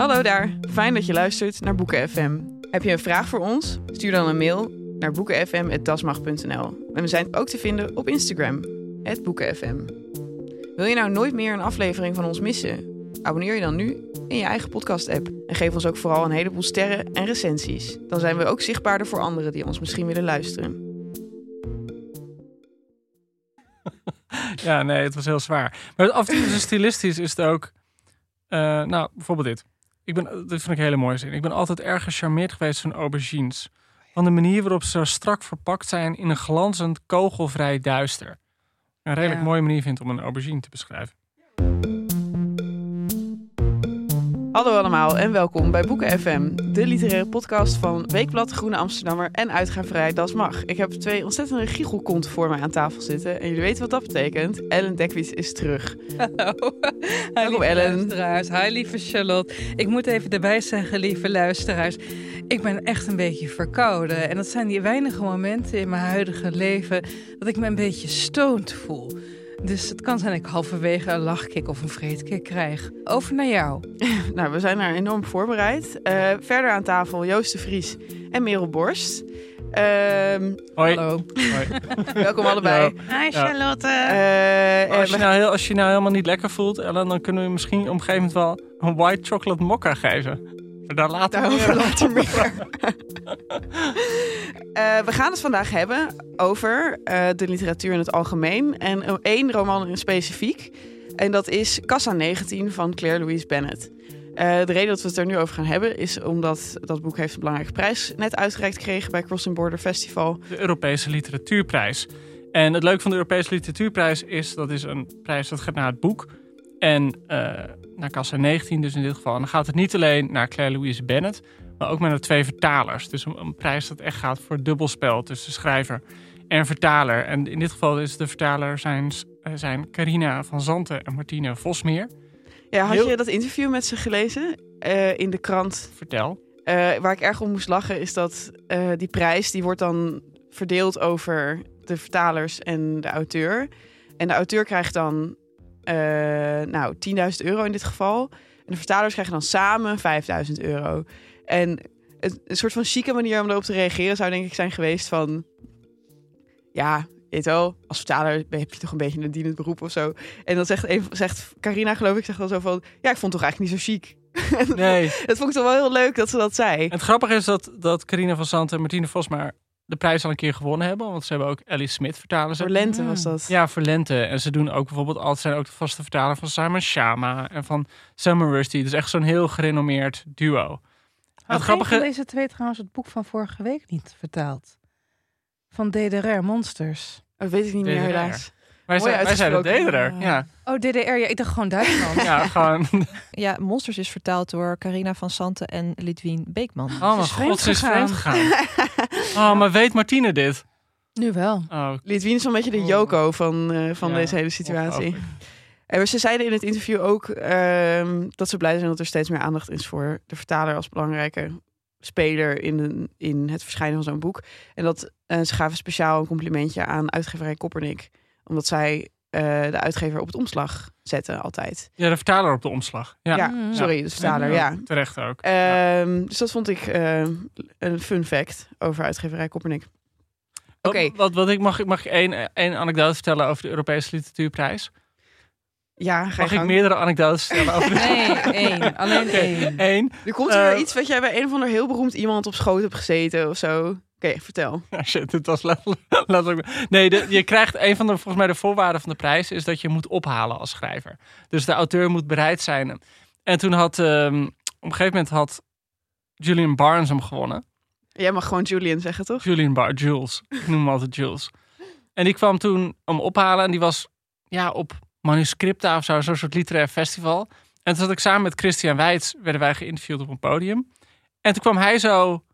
Hallo daar, fijn dat je luistert naar Boeken FM. Heb je een vraag voor ons? Stuur dan een mail naar boekenfm.dasmag.nl. En we zijn ook te vinden op Instagram, boekenfm. Wil je nou nooit meer een aflevering van ons missen? Abonneer je dan nu in je eigen podcast-app. En geef ons ook vooral een heleboel sterren en recensies. Dan zijn we ook zichtbaarder voor anderen die ons misschien willen luisteren. Ja, nee, het was heel zwaar. Maar af en toe is het stilistisch is het ook... eh, nou, bijvoorbeeld dit. Ik ben, dit vind ik een hele mooie zin. Ik ben altijd erg gecharmeerd geweest van aubergines. Van de manier waarop ze zo strak verpakt zijn in een glanzend, kogelvrij duister. Een redelijk Ja. mooie manier vindt om een aubergine te beschrijven. Hallo allemaal en welkom bij Boeken FM, de literaire podcast van Weekblad Groene Amsterdammer en uitgeverij Das Mag. Ik heb twee ontzettende giechelkonten voor mij aan tafel zitten en jullie weten wat dat betekent. Ellen Dekwies is terug. Hallo. Lieve Ellen. luisteraars. Hi, lieve Charlotte. Ik moet even erbij zeggen, lieve luisteraars. Ik ben echt een beetje verkouden. En dat zijn die weinige momenten in mijn huidige leven... dat ik me een beetje stoned voel. Dus het kan zijn dat ik halverwege een lachkick of een vreedkick krijg. Over naar jou. Nou, we zijn daar enorm voorbereid. Eh, verder aan tafel Joost de Vries en Merel Borst. Ehm, Hoi. Hallo. Hoi. welkom allebei. Hi, Charlotte. Eh, en Als je, nou heel, als je je nou helemaal niet lekker voelt, Ellen, dan kunnen we je misschien op een gegeven moment wel een white chocolate mokka geven. Daar later Daarover meer. later meer. Eh, we gaan het vandaag hebben over eh, de literatuur in het algemeen. En één roman in specifiek. En dat is Kassa 19 van Claire Louise Bennett. Eh, de reden dat we het er nu over gaan hebben is omdat dat boek heeft een belangrijke prijs net uitgereikt gekregen bij Crossing Border Festival. de Europese Literatuurprijs. En het leuke van de Europese Literatuurprijs is dat is een prijs dat gaat naar het boek. En naar Kassa 19 dus in dit geval. En dan gaat het niet alleen naar Claire Louise Bennett, maar ook naar de twee vertalers. Dus een, een prijs dat echt gaat voor het dubbelspel tussen schrijver en vertaler. En in dit geval is de vertaler zijn, eh, zijn Carina van Zanten en Martine Vosmeer. Ja, had Heel- je dat interview met ze gelezen eh, in de krant? Vertel. Eh, waar ik erg om moest lachen is dat die prijs die wordt dan verdeeld over de vertalers en de auteur. En de auteur krijgt dan nou 10.000 euro in dit geval. En de vertalers krijgen dan samen 5.000 euro. En een soort van chique manier om erop te reageren zou denk ik zijn geweest van... Ja, weet wel, als vertaler heb je toch een beetje een dienend beroep of zo. En dan zegt, een, zegt Carina geloof ik, zegt dan zo van... Ja, ik vond het toch eigenlijk niet zo chic. Nee. Dat vond ik toch wel heel leuk dat ze dat zei. En het grappige is dat, dat Carina van Zanten en Martine Vosmeer de prijs al een keer gewonnen hebben. Want ze hebben ook Ellie Smith vertalen. ze. Voor lente was dat. Ja, voor lente. En ze doen ook bijvoorbeeld altijd zijn ook de vaste vertaler van Simon Shama en van Summer Rusty. Dus echt zo'n heel gerenommeerd duo. Had het grappige. van deze twee trouwens het boek van vorige week niet vertaald? Van DDR Monsters. Dat weet ik niet meer helaas. Wij zijn, wij zijn deder. Ja, Oh, DDR. Ja, ik dacht gewoon Duitsland. ja, gewoon. Ja, Monsters is vertaald door Carina van Santen en Lidwien Beekman. Oh mijn god, ze is gegaan. vreemd gegaan. Oh, maar weet Martine dit? Nu wel. Oh, Litwien is een beetje de Oh. Yoko van, eh, van Ja, deze hele situatie. En ze zeiden in het interview ook ehm, dat ze blij zijn dat er steeds meer aandacht is voor de vertaler als belangrijke speler in, een, in het verschijnen van zo'n boek. En dat eh, ze gaven speciaal een complimentje aan uitgeverij Koppernik. Omdat zij eh, de uitgever op het omslag zetten altijd. Ja, de vertaler op de omslag. Ja, Ja, Mm. sorry, de vertaler, ja. Terecht ook. Ehm, Dus dat vond ik eh, een fun fact over uitgeverij Koppernik. Oké. Wat, wat, wat ik mag, mag ik één, één anekdote vertellen over de Europese Literatuurprijs? Ja, ga Mag ik meerdere anekdotes vertellen over. Nee, één. Alleen één. één. Er komt er weer Eh, iets wat jij bij een of ander heel beroemd iemand op schoot hebt gezeten of zo. Oké, vertel. Ja, shit, dit was letterlijk... Nee, de, je krijgt een van de, volgens mij de voorwaarden van de prijs is dat je moet ophalen als schrijver. Dus de auteur moet bereid zijn. En toen had, ehm, op een gegeven moment had Julian Barnes hem gewonnen. Jij mag gewoon Julian zeggen, toch? Julian Bar, Jules. Ik noem hem altijd Jules. En die kwam toen om ophalen en die was ja, op manuscripta of zo, zo'n soort literair festival. En toen zat ik samen met Christian Weitz, werden wij geïnterviewd op een podium. En toen kwam hij zo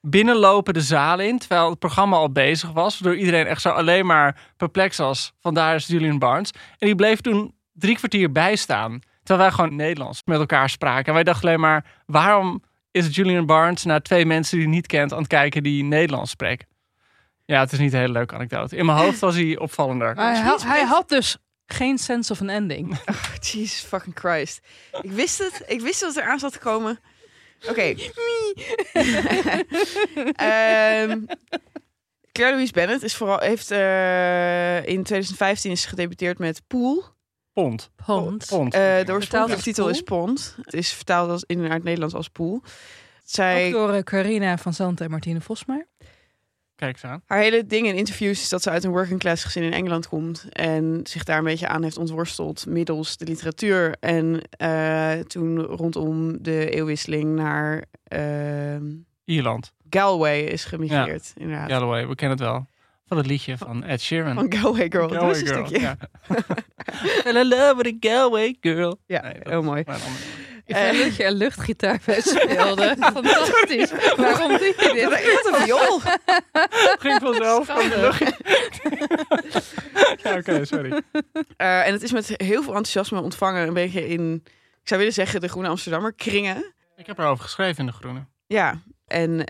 binnenlopen de zaal in, terwijl het programma al bezig was. Waardoor iedereen echt zo alleen maar perplex was. Vandaar is Julian Barnes. En die bleef toen drie kwartier bijstaan. Terwijl wij gewoon Nederlands met elkaar spraken. En wij dachten alleen maar, waarom is Julian Barnes naar twee mensen die hij niet kent aan het kijken die Nederlands spreken? Ja, het is niet een hele leuke anekdote. In mijn hoofd was hij opvallender. Maar hij, had, hij had dus geen sense of an ending. Oh, Jesus fucking Christ. Ik wist het. Ik wist dat het eraan zat te komen. Oké. Ehm Claire Louise Bennett is vooral, heeft eh, in 2015 is gedebuteerd met Pool. Pond. Pond. Pond. Eh, de oorspronkelijke titel is Pond. Het is vertaald als, in het Nederlands als Pool. Zij, Ook door Carina van Zanten en Martine Vosmaar. Kijk aan. haar hele ding in interviews is dat ze uit een working class gezin in Engeland komt. En zich daar een beetje aan heeft ontworsteld middels de literatuur. En eh, toen rondom de eeuwwisseling naar ehm, Ierland. Galway is gemigreerd. Inderdaad. Galloway, we kennen het wel. Van het liedje van Ed Sheeran. Van Galway Girl. Galway een Girl. stukje. Ja. Fell in love with a Galway girl. Ja, Nee, heel mooi. Vind dat je een luchtgitaar bij speelde. Fantastisch. Waarom doe je dit? Wat een viool. ging vanzelf van de lucht. ja, oké, sorry. Eh, en het is met heel veel enthousiasme ontvangen. Een beetje in, ik zou willen zeggen, de Groene Amsterdammer kringen. Ik heb erover geschreven in De Groene. Ja, en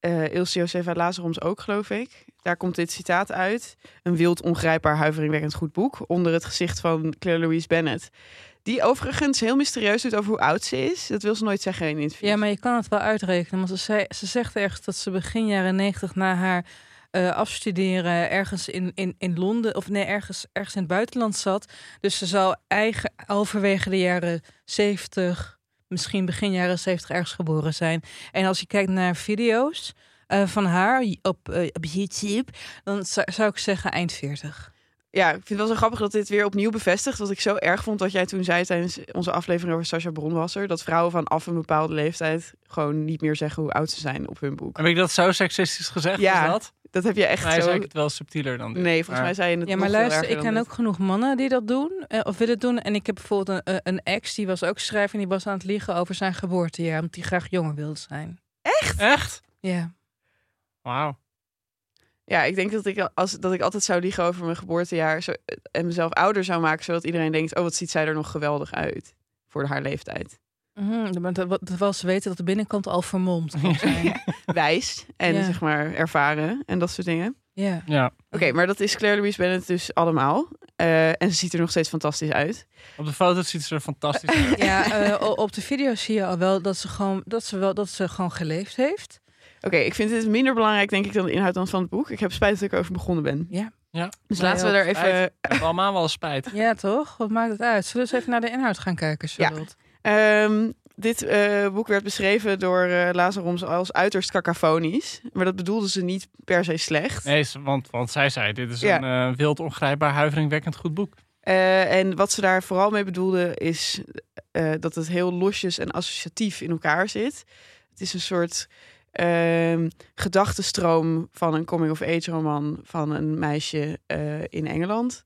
eh Ilse Josefa Lazaroms ook, geloof ik. Daar komt dit citaat uit. Een wild, ongrijpbaar, huiveringwekkend goed boek. Onder het gezicht van Claire Louise Bennett. Die overigens heel mysterieus doet over hoe oud ze is. Dat wil ze nooit zeggen in interviews. Ja, maar je kan het wel uitrekenen. Want ze, ze zegt ergens dat ze begin jaren negentig na haar eh, afstuderen ergens in, in, in Londen, of nee, ergens, ergens in het buitenland zat. Dus ze zou eigen halverwege de jaren zeventig, misschien begin jaren zeventig ergens geboren zijn. En als je kijkt naar video's eh, van haar op, eh, op YouTube, dan zou, ik zeggen eind veertig. Ja, ik vind het wel zo grappig dat dit weer opnieuw bevestigt. Wat ik zo erg vond wat jij toen zei tijdens onze aflevering over Sascha Bronwasser. Dat vrouwen van af een bepaalde leeftijd gewoon niet meer zeggen hoe oud ze zijn op hun boek. Heb ik dat zo seksistisch gezegd? Ja, dat? Dat heb je echt Hij zo... zei ik het wel subtieler dan dit. Nee, volgens Maar- mij zei je het Ja, maar luister, ik ken ook genoeg mannen die dat doen eh, of willen doen. En ik heb bijvoorbeeld een, een ex, die was ook schrijver en die was aan het liegen over zijn geboortejaar, omdat hij graag jonger wilde zijn. Echt? Ja. Wauw. Ja, ik denk dat ik, als, dat ik altijd zou liegen over mijn geboortejaar zo, en mezelf ouder zou maken, zodat iedereen denkt, oh, wat ziet zij er nog geweldig uit voor haar leeftijd. Dat wel ze weten dat de binnenkant al vermomd kan zijn. Wijs en Ja. zeg maar ervaren en dat soort dingen. ja. Ja. Oké, maar dat is Claire Louise Bennett dus allemaal. Eh, en ze ziet er nog steeds fantastisch uit. Op de foto's ziet ze er fantastisch uit. Ja, eh, op de video zie je al wel dat ze gewoon, dat ze wel, dat ze gewoon geleefd heeft. Oké, ik vind dit minder belangrijk, denk ik, dan de inhoud dan van het boek. Ik heb spijt dat ik erover begonnen ben. Ja. Ja. Dus Wij laten we daar even... Spijt. We hebben allemaal wel spijt. Ja, toch? Wat maakt het uit? Zullen we eens even naar de inhoud gaan kijken, Charlotte? Ehm, dit eh, boek werd beschreven door eh Lazaroms als uiterst cacofonisch. Maar dat bedoelde ze niet per se slecht. Nee, want, want zij zei, dit is Ja. een eh, wild, ongrijpbaar, huiveringwekkend goed boek. Eh, en wat ze daar vooral mee bedoelde is eh, dat het heel losjes en associatief in elkaar zit. Het is een soort ehm gedachtenstroom van een coming-of-age roman van een meisje eh, in Engeland.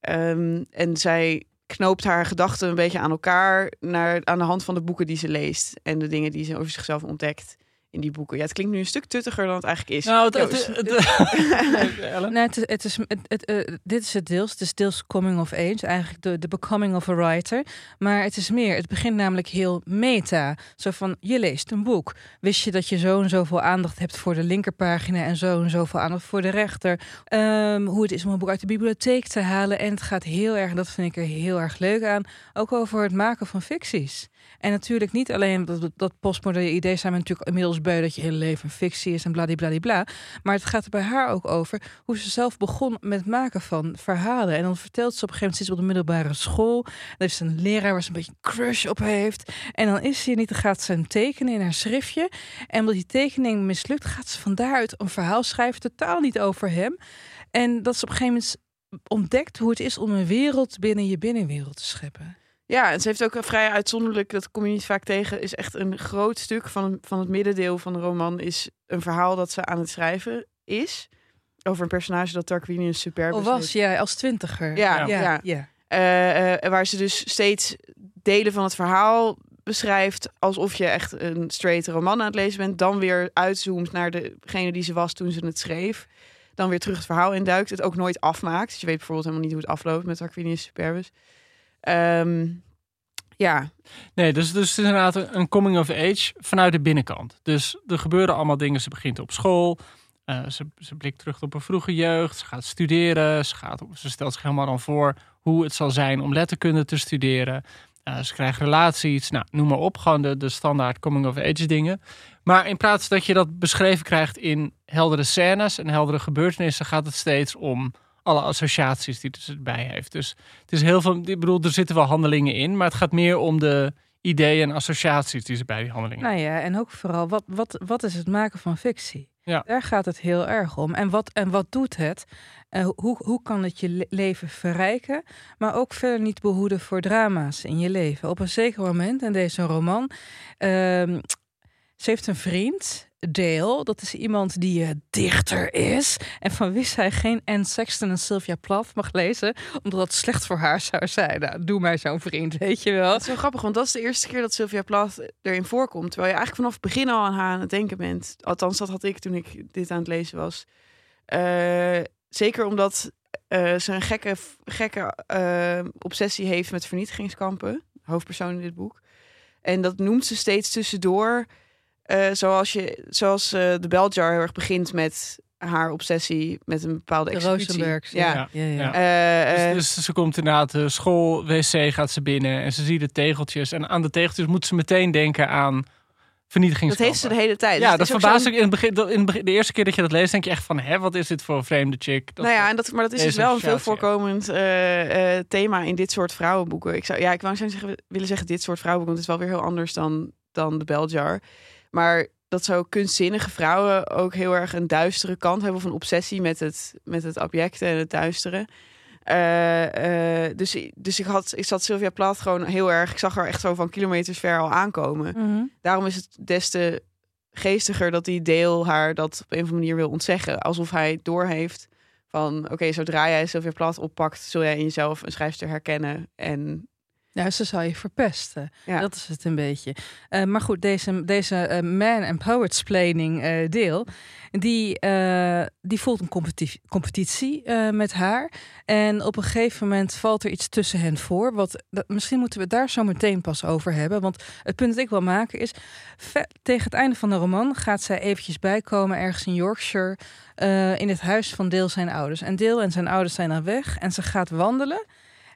Ehm, en zij knoopt haar gedachten een beetje aan elkaar naar, aan de hand van de boeken die ze leest en de dingen die ze over zichzelf ontdekt in die boeken. Ja, het klinkt nu een stuk tuttiger dan het eigenlijk is. Nou, het, het, het- Ellen? Nee, het is, het is, het, het, eh, dit is het deels. Het is deels coming of age, eigenlijk de, de becoming of a writer. Maar het is meer. Het begint namelijk heel meta. Zo van, je leest een boek. Wist je dat je zo en zoveel aandacht hebt voor de linkerpagina en zo en zoveel aandacht voor de rechter? Ehm, hoe het is om een boek uit de bibliotheek te halen. En het gaat heel erg, en dat vind ik er heel erg leuk aan, ook over het maken van ficties. En natuurlijk niet alleen dat, dat postmoderne idee zijn natuurlijk inmiddels beu dat je hele leven een fictie is en bladibladibla. Maar het gaat er bij haar ook over hoe ze zelf begon met het maken van verhalen. En dan vertelt ze op een gegeven moment ze op de middelbare school. Dan heeft ze een leraar waar ze een beetje een crush op heeft. En dan is ze hier niet, dan gaat ze hem tekenen in haar schriftje. En omdat die tekening mislukt, gaat ze van daaruit een verhaal schrijven, totaal niet over hem. En dat ze op een gegeven moment ontdekt hoe het is om een wereld binnen je binnenwereld te scheppen. Ja, en ze heeft ook een vrij uitzonderlijk, dat kom je niet vaak tegen, is echt een groot stuk van, van het middendeel van de roman is een verhaal dat ze aan het schrijven is. over een personage dat Tarquinius Superbus Of was jij als twintiger? Ja, ja. ja. ja. Eh, eh, waar ze dus steeds delen van het verhaal beschrijft alsof je echt een straight roman aan het lezen bent, dan weer uitzoomt naar degene die ze was toen ze het schreef, dan weer terug het verhaal induikt, het ook nooit afmaakt. Dus je weet bijvoorbeeld helemaal niet hoe het afloopt met Tarquinius Superbus. Ehm, ja, Nee, dus, dus het is inderdaad een een coming of age vanuit de binnenkant. Dus er gebeuren allemaal dingen. Ze begint op school. eh, ze, ze blikt terug op haar vroege jeugd. Ze gaat studeren. Ze, gaat ze stelt zich helemaal dan voor hoe het zal zijn om letterkunde te studeren. Eh, ze krijgt relaties. Nou, noem maar op. Gewoon de, de standaard coming of age dingen. Maar in plaats dat je dat beschreven krijgt in heldere scènes en heldere gebeurtenissen, gaat het steeds om alle associaties die het erbij heeft. Dus het is heel veel. Ik bedoel, er zitten wel handelingen in, maar het gaat meer om de ideeën en associaties die ze bij die handelingen. Nou ja, en ook vooral, wat, wat, wat is het maken van fictie? Ja. Daar gaat het heel erg om. En wat, en wat doet het? Eh, hoe, hoe kan het je le- leven verrijken, maar ook verder niet behoeden voor drama's in je leven? Op een zeker moment in deze roman, ehm, ze heeft een vriend, Dale. Dat is iemand die eh, dichter is en van wie zij geen Anne Sexton en Sylvia Plath mag lezen, omdat dat slecht voor haar zou zijn. Nou, doe mij zo'n vriend, weet je wel. dat is wel grappig, want dat is de eerste keer dat Sylvia Plath erin voorkomt, terwijl je eigenlijk vanaf het begin al aan haar aan het denken bent. Althans, dat had ik toen ik dit aan het lezen was. Eh, zeker omdat eh, ze een gekke, gekke obsessie heeft met vernietigingskampen, hoofdpersoon in dit boek. En dat noemt ze steeds tussendoor. Eh, zoals je, zoals eh, de Beljar heel erg begint met haar obsessie met een bepaalde De executie. Rosenbergs. Ja. ja, ja. Ja. Eh, Dus, dus ze komt inderdaad de school, wc gaat ze binnen en ze ziet de tegeltjes. En aan de tegeltjes moet ze meteen denken aan dat vernietigingskampen. heeft ze de hele tijd. Ja, Dus dat verbaast ik in het begin. dat- In het begin, de eerste keer dat je dat leest, denk je echt van, hè, wat is dit voor een vreemde chick? Dat, nou ja, en dat, maar dat is dus wel een veel voorkomend eh, eh, thema in dit soort vrouwenboeken. Ik zou, ja, ik wou zeggen, willen zeggen dit soort vrouwenboeken, want het is wel weer heel anders dan, dan de Beljar. Maar dat zo kunstzinnige vrouwen ook heel erg een duistere kant hebben of een obsessie met het, met het abjecte en het duistere. Eh, eh, dus, dus ik, had, ik zat Sylvia Plath gewoon heel erg, ik zag haar echt zo van kilometers ver al aankomen. Mhm. Daarom is het des te geestiger dat die deel haar dat op een of andere manier wil ontzeggen. Alsof hij doorheeft van, oké, zodra jij Sylvia Plath oppakt, zul jij in jezelf een schrijfster herkennen. En Nou, ze zou je verpesten. Ja. Dat is het een beetje. Eh, maar goed, deze, deze eh, man and poets planning eh, deel, die, die voelt een competitie, competitie met haar. En op een gegeven moment valt er iets tussen hen voor. Wat, dat, misschien moeten we het daar zo meteen pas over hebben. Want het punt dat ik wil maken is, tegen het einde van de roman gaat zij eventjes bijkomen ergens in Yorkshire in het huis van Deel zijn ouders. En Deel en zijn ouders zijn dan weg en ze gaat wandelen.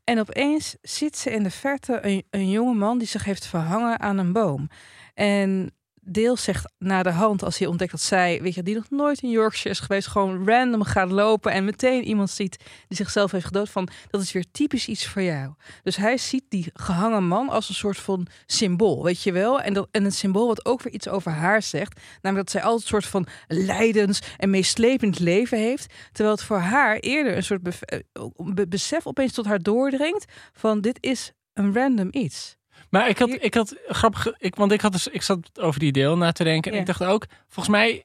En opeens ziet ze in de verte een, een jonge man die zich heeft verhangen aan een boom. En Deel zegt na de hand, als hij ontdekt dat zij, weet je, die nog nooit in Yorkshire is geweest, gewoon random gaat lopen en meteen iemand ziet die zichzelf heeft gedood, van dat is weer typisch iets voor jou. Dus hij ziet die gehangen man als een soort van symbool, weet je wel? En, dat, en een symbool wat ook weer iets over haar zegt, namelijk dat zij altijd een soort van lijdens en meeslepend leven heeft, terwijl het voor haar eerder een soort eh, be- besef opeens tot haar doordringt van dit is een random iets. Maar ik had, ik had grappig, ik, want ik, had dus, ik zat over die deel na te denken. En Ja. ik dacht ook, volgens mij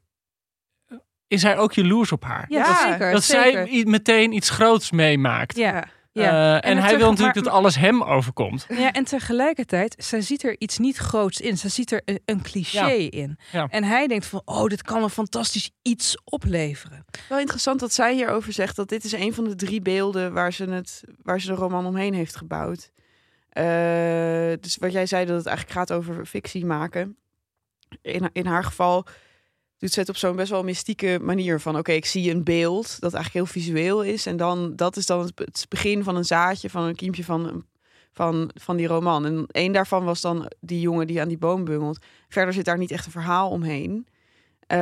is hij ook jaloers op haar. Ja, zeker. dat zeker. zij meteen iets groots meemaakt. Ja, Eh, ja. en, hij wil natuurlijk maar- dat alles hem overkomt. Ja, en tegelijkertijd, zij ziet er iets niet groots in. Zij ziet er een, een cliché Ja. in. Ja. En hij denkt van, oh, dit kan een fantastisch iets opleveren. wel interessant dat zij hierover zegt dat dit is een van de drie beelden waar ze, het, waar ze de roman omheen heeft gebouwd. Eh, dus wat jij zei dat het eigenlijk gaat over fictie maken. In, in haar geval doet ze het op zo'n best wel mystieke manier van oké, ik zie een beeld dat eigenlijk heel visueel is. En dan dat is dan het, begin van een zaadje, van een kiempje van, van, van die roman. En één daarvan was dan die jongen die aan die boom bungelt. Verder zit daar niet echt een verhaal omheen. Eh,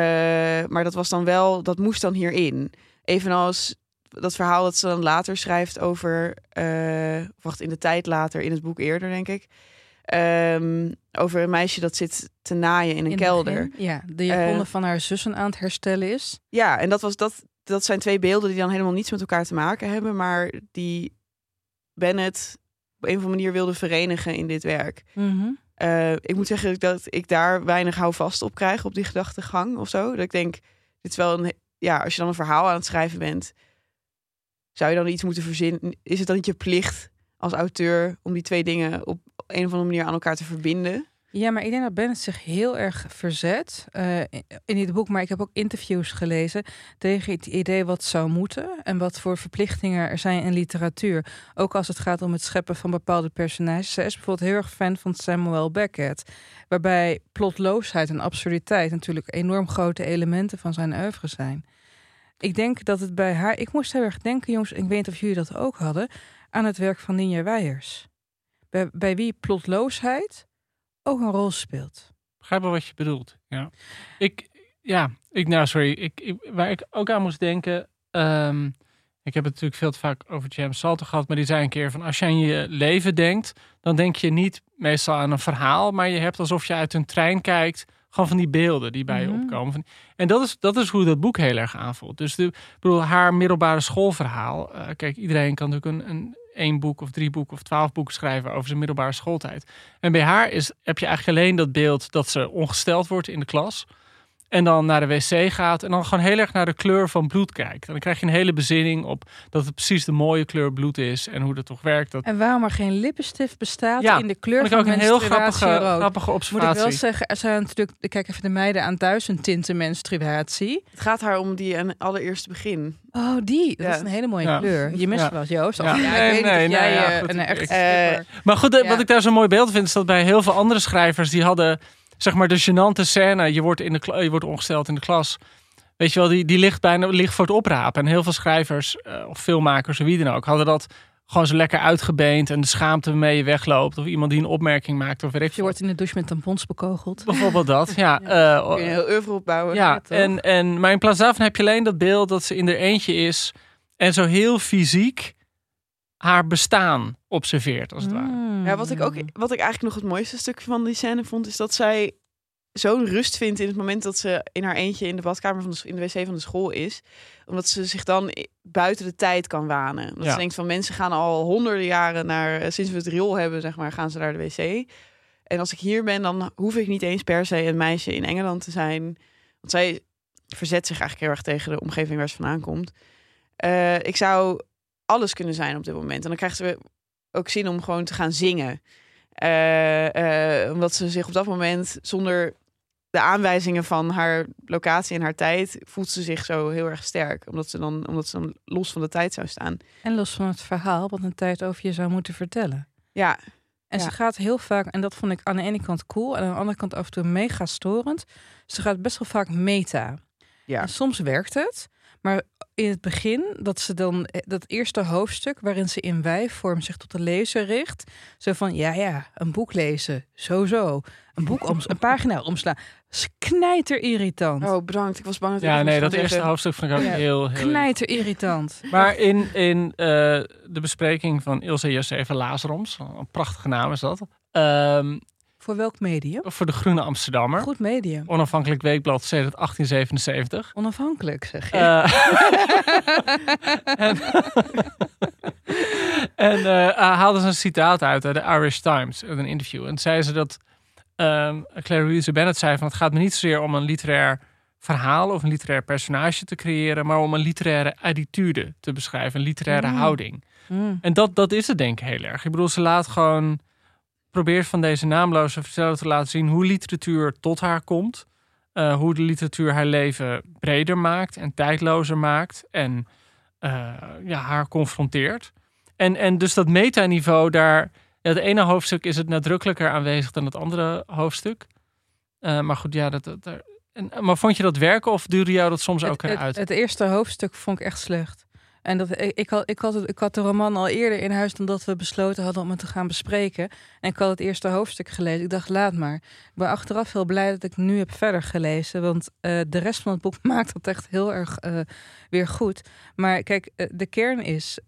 maar dat was dan wel, dat moest dan hierin. Evenals dat verhaal dat ze dan later schrijft over, eh, wacht, in de tijd later, in het boek eerder, denk ik. Ehm, over een meisje dat zit te naaien in een In kelder. begin, ja, de japonnen Eh, van haar zussen aan het herstellen is. Ja, en dat, was, dat, dat zijn twee beelden die dan helemaal niets met elkaar te maken hebben, maar die Bennett op een of andere manier wilde verenigen in dit werk. Mhm. Eh, ik moet zeggen dat ik daar weinig houvast op krijg op die gedachtegang of zo. Dat ik denk, dit is wel een, ja, als je dan een verhaal aan het schrijven bent, zou je dan iets moeten verzinnen? Is het dan niet je plicht als auteur om die twee dingen op een of andere manier aan elkaar te verbinden? Ja, maar ik denk dat Bennett zich heel erg verzet eh, in dit boek. Maar ik heb ook interviews gelezen tegen het idee wat zou moeten. En wat voor verplichtingen er zijn in literatuur. Ook als het gaat om het scheppen van bepaalde personages. Zij bijvoorbeeld heel erg fan van Samuel Beckett. Waarbij plotloosheid en absurditeit natuurlijk enorm grote elementen van zijn oeuvre zijn. Ik denk dat het bij haar... Ik moest heel erg denken, jongens, ik weet niet of jullie dat ook hadden... aan het werk van Ninja Weijers. Bij, wie plotloosheid ook een rol speelt. Begrijp wel wat je bedoelt. Ja. Ik, ja, ik, nou sorry. Ik, waar ik ook aan moest denken. ehm, ik heb het natuurlijk veel te vaak over James Salter gehad. Maar die zei een keer van als je aan je leven denkt. Dan denk je niet meestal aan een verhaal. Maar je hebt alsof je uit een trein kijkt. Gewoon van die beelden die bij je Mhm. opkomen. Van- En dat is, dat is hoe dat boek heel erg aanvoelt. Dus de, bedoel, haar middelbare schoolverhaal. eh, kijk, iedereen kan natuurlijk een, een één boek of drie boeken of twaalf boeken schrijven over zijn middelbare schooltijd. En bij haar is, heb je eigenlijk alleen dat beeld dat ze ongesteld wordt in de klas. En dan naar de wc gaat en dan gewoon heel erg naar de kleur van bloed kijkt. En dan krijg je een hele bezinning op dat het precies de mooie kleur bloed is en hoe dat toch werkt. Dat En waarom er geen lippenstift bestaat Ja, in de kleur ik van ook een heel grappige, rood. grappige Moet observatie. ik wel zeggen, er zijn natuurlijk, ik kijk even de meiden aan duizend tinten menstruatie. Het gaat haar om die een allereerste begin. Oh, die. Dat Ja. is een hele mooie Ja. kleur. Je mist Ja. wel eens, Joost. Ja. ja, Nee, ik weet nee, nee, jij ja, eh, goed, een ik- echt ik- Maar goed, eh, Ja. wat ik daar zo'n mooi beeld vind, is dat bij heel veel andere schrijvers, die hadden, zeg maar, de gênante scène, je wordt, in de je wordt ongesteld in de klas. Weet je wel, die, die ligt bijna ligt voor het oprapen. En heel veel schrijvers, eh, of filmmakers, of wie dan ook, hadden dat gewoon zo lekker uitgebeend. En de schaamte waarmee je wegloopt. Of iemand die een opmerking maakt, of weet ik Je wordt in de douche met tampons bekogeld. Bijvoorbeeld dat, ja. eh, Kun je een heel oeuvre opbouwen. ja, en, en, maar in plaats daarvan heb je alleen dat beeld dat ze in er eentje is. En zo heel fysiek haar bestaan observeert, als het ware. Mm. Ja, wat ik ook, wat ik eigenlijk nog het mooiste stuk van die scène vond, is dat zij zo'n rust vindt in het moment dat ze in haar eentje in de badkamer van de, in de wc van de school is. Omdat ze zich dan buiten de tijd kan wanen. Omdat Ja. ze denkt van mensen gaan al honderden jaren naar, eh, sinds we het riool hebben, zeg maar, gaan ze naar de wc. En als ik hier ben, dan hoef ik niet eens per se een meisje in Engeland te zijn. Want zij verzet zich eigenlijk heel erg tegen de omgeving waar ze vandaan komt. Eh, ik zou alles kunnen zijn op dit moment. En dan krijgt ze ook zin om gewoon te gaan zingen. Eh, eh, omdat ze zich op dat moment zonder de aanwijzingen van haar locatie en haar tijd voelt ze zich zo heel erg sterk. Omdat ze dan, omdat ze dan los van de tijd zou staan. En los van het verhaal wat een tijd over je zou moeten vertellen. Ja, En Ja. ze gaat heel vaak, en dat vond ik aan de ene kant cool, en aan de andere kant af en toe mega storend. Ze gaat best wel vaak meta. ja. En soms werkt het, maar in het begin, dat ze dan eh, dat eerste hoofdstuk waarin ze in wijvorm zich tot de lezer richt, zo van ja, ja, een boek lezen, zo zo, een boek om, een pagina omslaan, knijter irritant. Oh, bedankt. Ik was bang dat ik Ja, nee, dat eerste zeggen. hoofdstuk vond ik ook Ja. heel, heel... Knijter irritant. Maar in, in eh, de bespreking van Ilse Josefa Lazaroms, een prachtige naam is dat, ehm, Voor welk medium? voor de Groene Amsterdammer, Goed medium. onafhankelijk weekblad sedert 1877. Onafhankelijk, zeg je. Eh, en en eh, haalde ze een citaat uit uit de Irish Times, uit een interview. En zei ze dat ehm Claire Louise Bennett zei van het gaat me niet zozeer om een literair verhaal of een literair personage te creëren, maar om een literaire attitude te beschrijven, een literaire Mm. houding. Mm. En dat, dat is het denk ik heel erg. Ik bedoel, ze laat gewoon, probeert van deze naamloze verteller te laten zien hoe literatuur tot haar komt. eh, hoe de literatuur haar leven breder maakt en tijdlozer maakt. En eh, ja, haar confronteert. En, en dus dat metaniveau daar... Ja, het ene hoofdstuk is het nadrukkelijker aanwezig dan het andere hoofdstuk. Eh, maar goed, ja, dat, dat, en, maar vond je dat werken of duurde jou dat soms ook het, het, het eerste hoofdstuk vond ik echt slecht. En dat, ik, ik, had, ik, had de roman al eerder in huis dan dat we besloten hadden om het te gaan bespreken. En ik had het eerste hoofdstuk gelezen. Ik dacht, laat maar. Ik ben achteraf heel blij dat ik nu heb verder gelezen. Want eh, de rest van het boek maakt dat echt heel erg eh, weer goed. Maar kijk, eh, de kern is...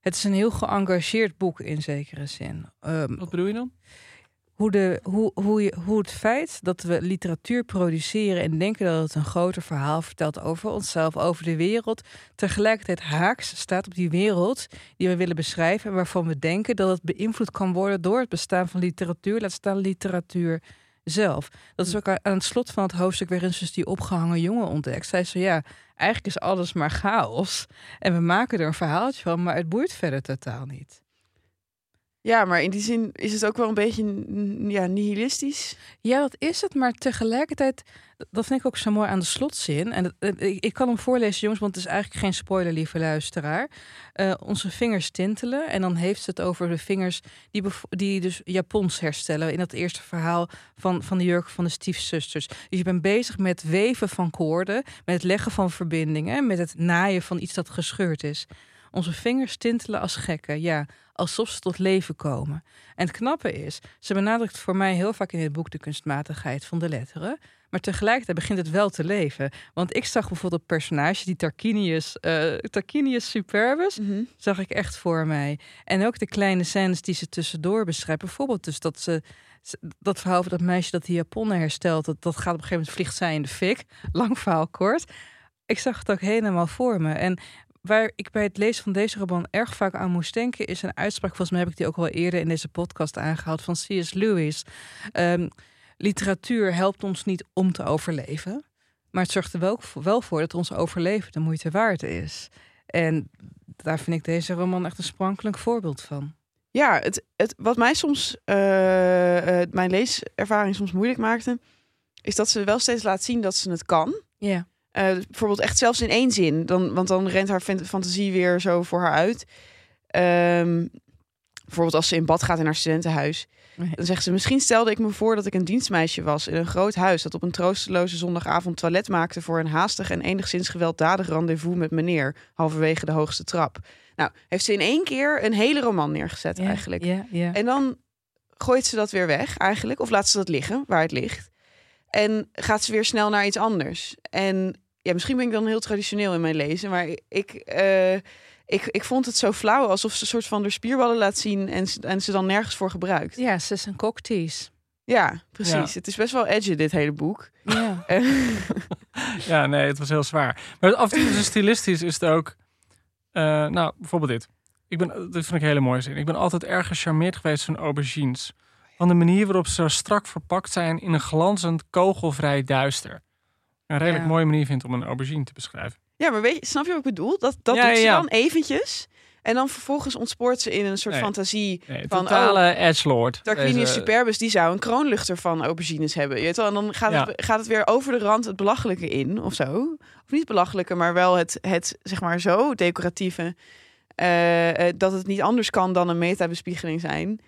het is een heel geëngageerd boek in zekere zin. Ehm, Wat bedoel je dan? Hoe, de, hoe, hoe, je, hoe het feit dat we literatuur produceren en denken dat het een groter verhaal vertelt over onszelf, over de wereld, tegelijkertijd haaks staat op die wereld die we willen beschrijven en waarvan we denken dat het beïnvloed kan worden door het bestaan van literatuur, laat staan literatuur zelf. Dat is ook a- aan het slot van het hoofdstuk waarin ze dus die opgehangen jongen ontdekt. Zij zo ja, eigenlijk is alles maar chaos. En we maken er een verhaaltje van, maar het boeit verder totaal niet. Ja, maar in die zin is het ook wel een beetje ja, nihilistisch. Ja, dat is het. Maar tegelijkertijd, dat vind ik ook zo mooi aan de slotzin. En eh, ik, kan hem voorlezen, jongens, want het is eigenlijk geen spoiler, lieve luisteraar. Eh, onze vingers tintelen. En dan heeft ze het over de vingers die, die dus Japons herstellen. In dat eerste verhaal van, van de jurk van de stiefzusters. Dus je bent bezig met weven van koorden, met het leggen van verbindingen, met het naaien van iets dat gescheurd is. Onze vingers tintelen als gekken, ja, alsof ze tot leven komen. En het knappe is, ze benadrukt voor mij heel vaak in het boek de kunstmatigheid van de letteren. Maar tegelijkertijd begint het wel te leven. Want ik zag bijvoorbeeld een personage, die Tarquinius, eh Tarquinius Superbus, zag ik echt voor mij. En ook de kleine scènes die ze tussendoor beschrijft. Bijvoorbeeld dus dat ze dat verhaal van dat meisje dat die japonnen herstelt, dat, dat gaat op een gegeven moment vliegt zij in de fik. Lang verhaal kort. Ik zag het ook helemaal voor me. En waar ik bij het lezen van deze roman erg vaak aan moest denken, is een uitspraak. Volgens mij heb ik die ook al eerder in deze podcast aangehaald van C.S. Lewis. Ehm, literatuur helpt ons niet om te overleven, maar het zorgt er wel, wel voor dat ons overleven de moeite waard is. En daar vind ik deze roman echt een sprankelijk voorbeeld van. Ja, het, het, wat mij soms, eh, eh, mijn leeservaring soms moeilijk maakte, is dat ze wel steeds laat zien dat ze het kan. Ja. Eh, bijvoorbeeld echt zelfs in één zin. Dan, want dan rent haar fant- fantasie weer zo voor haar uit. Ehm, bijvoorbeeld als ze in bad gaat in haar studentenhuis. Dan zegt ze, misschien stelde ik me voor dat ik een dienstmeisje was in een groot huis... dat op een troosteloze zondagavond toilet maakte... voor een haastig en enigszins gewelddadig rendezvous met meneer... halverwege de hoogste trap. Nou, heeft ze in één keer een hele roman neergezet eigenlijk. En dan gooit ze dat weer weg eigenlijk. Of laat ze dat liggen, waar het ligt. En gaat ze weer snel naar iets anders. En ja, misschien ben ik dan heel traditioneel in mijn lezen. Maar ik, eh, ik, ik vond het zo flauw. Alsof ze een soort van de spierballen laat zien. En, ze- en ze dan nergens voor gebruikt. ja, ze is een cocktease. Ja, precies. Ja. Het is best wel edgy, dit hele boek. Ja. Ja, nee, het was heel zwaar. Maar af en toe is het stilistisch is het ook... eh, nou, bijvoorbeeld dit. Ik ben, dit vind ik een hele mooie zin. Ik ben altijd erg gecharmeerd geweest van aubergines. Van de manier waarop ze zo strak verpakt zijn in een glanzend, kogelvrij duister. Een redelijk Ja. mooie manier vindt om een aubergine te beschrijven. ja, maar weet je, snap je wat ik bedoel? Dat, dat Ja, doet ja, dan eventjes. En dan vervolgens ontspoort ze in een soort Nee. fantasie. Nee, Van, totale edgelord. Tarquinius superbus, die zou een kroonluchter van aubergines hebben. Je weet wel? En dan gaat, Ja. het, gaat het weer over de rand het belachelijke in, of zo. Of niet belachelijke, maar wel het, het zeg maar zo decoratieve. eh, eh, dat het niet anders kan dan een metabespiegeling zijn.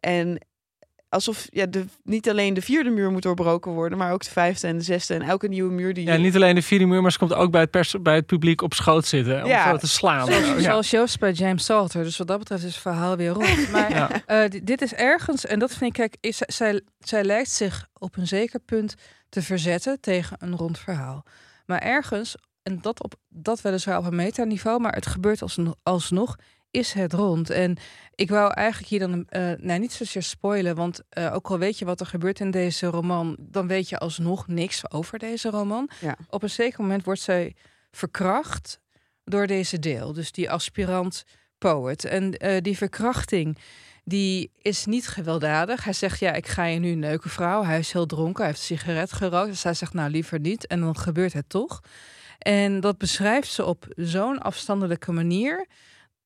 En alsof ja, de, niet alleen de vierde muur moet doorbroken worden, maar ook de vijfde en de zesde. En elke nieuwe muur die... Ja, niet alleen de vierde muur, maar ze komt ook bij het, pers bij het publiek op schoot zitten. Om Ja. zo te slaan. Zoals, Ja. zoals Joost bij James Salter. Dus wat dat betreft is het verhaal weer rond. Maar Ja. eh, di- dit is ergens, en dat vind ik, kijk, is, zij, zij lijkt zich op een zeker punt te verzetten tegen een rond verhaal. Maar ergens, en dat, op, dat weliswaar op een metaniveau, maar het gebeurt alsnog, alsnog, is het rond. En ik wou eigenlijk hier dan, eh nou niet zozeer spoilen, want eh, ook al weet je wat er gebeurt in deze roman, dan weet je alsnog niks over deze roman. Ja. Op een zeker moment wordt zij verkracht door deze deel, dus die aspirant poet. En eh, die verkrachting, die is niet gewelddadig. Hij zegt, ja, ik ga je nu neuken, vrouw. Hij is heel dronken, hij heeft een sigaret gerookt. Dus hij zegt, nou, liever niet. En dan gebeurt het toch. En dat beschrijft ze op zo'n afstandelijke manier.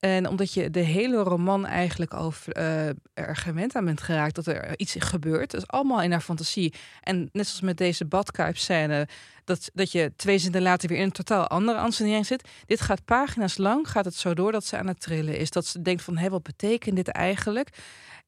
En omdat je de hele roman eigenlijk al eh, er gewend aan bent geraakt dat er iets gebeurt. Dat is allemaal in haar fantasie. En net zoals met deze badkuipscène, dat, dat je twee zinnen later weer in een totaal andere ansenering zit. Dit gaat pagina's lang, gaat het zo door dat ze aan het trillen is. Dat ze denkt van, hé, wat betekent dit eigenlijk?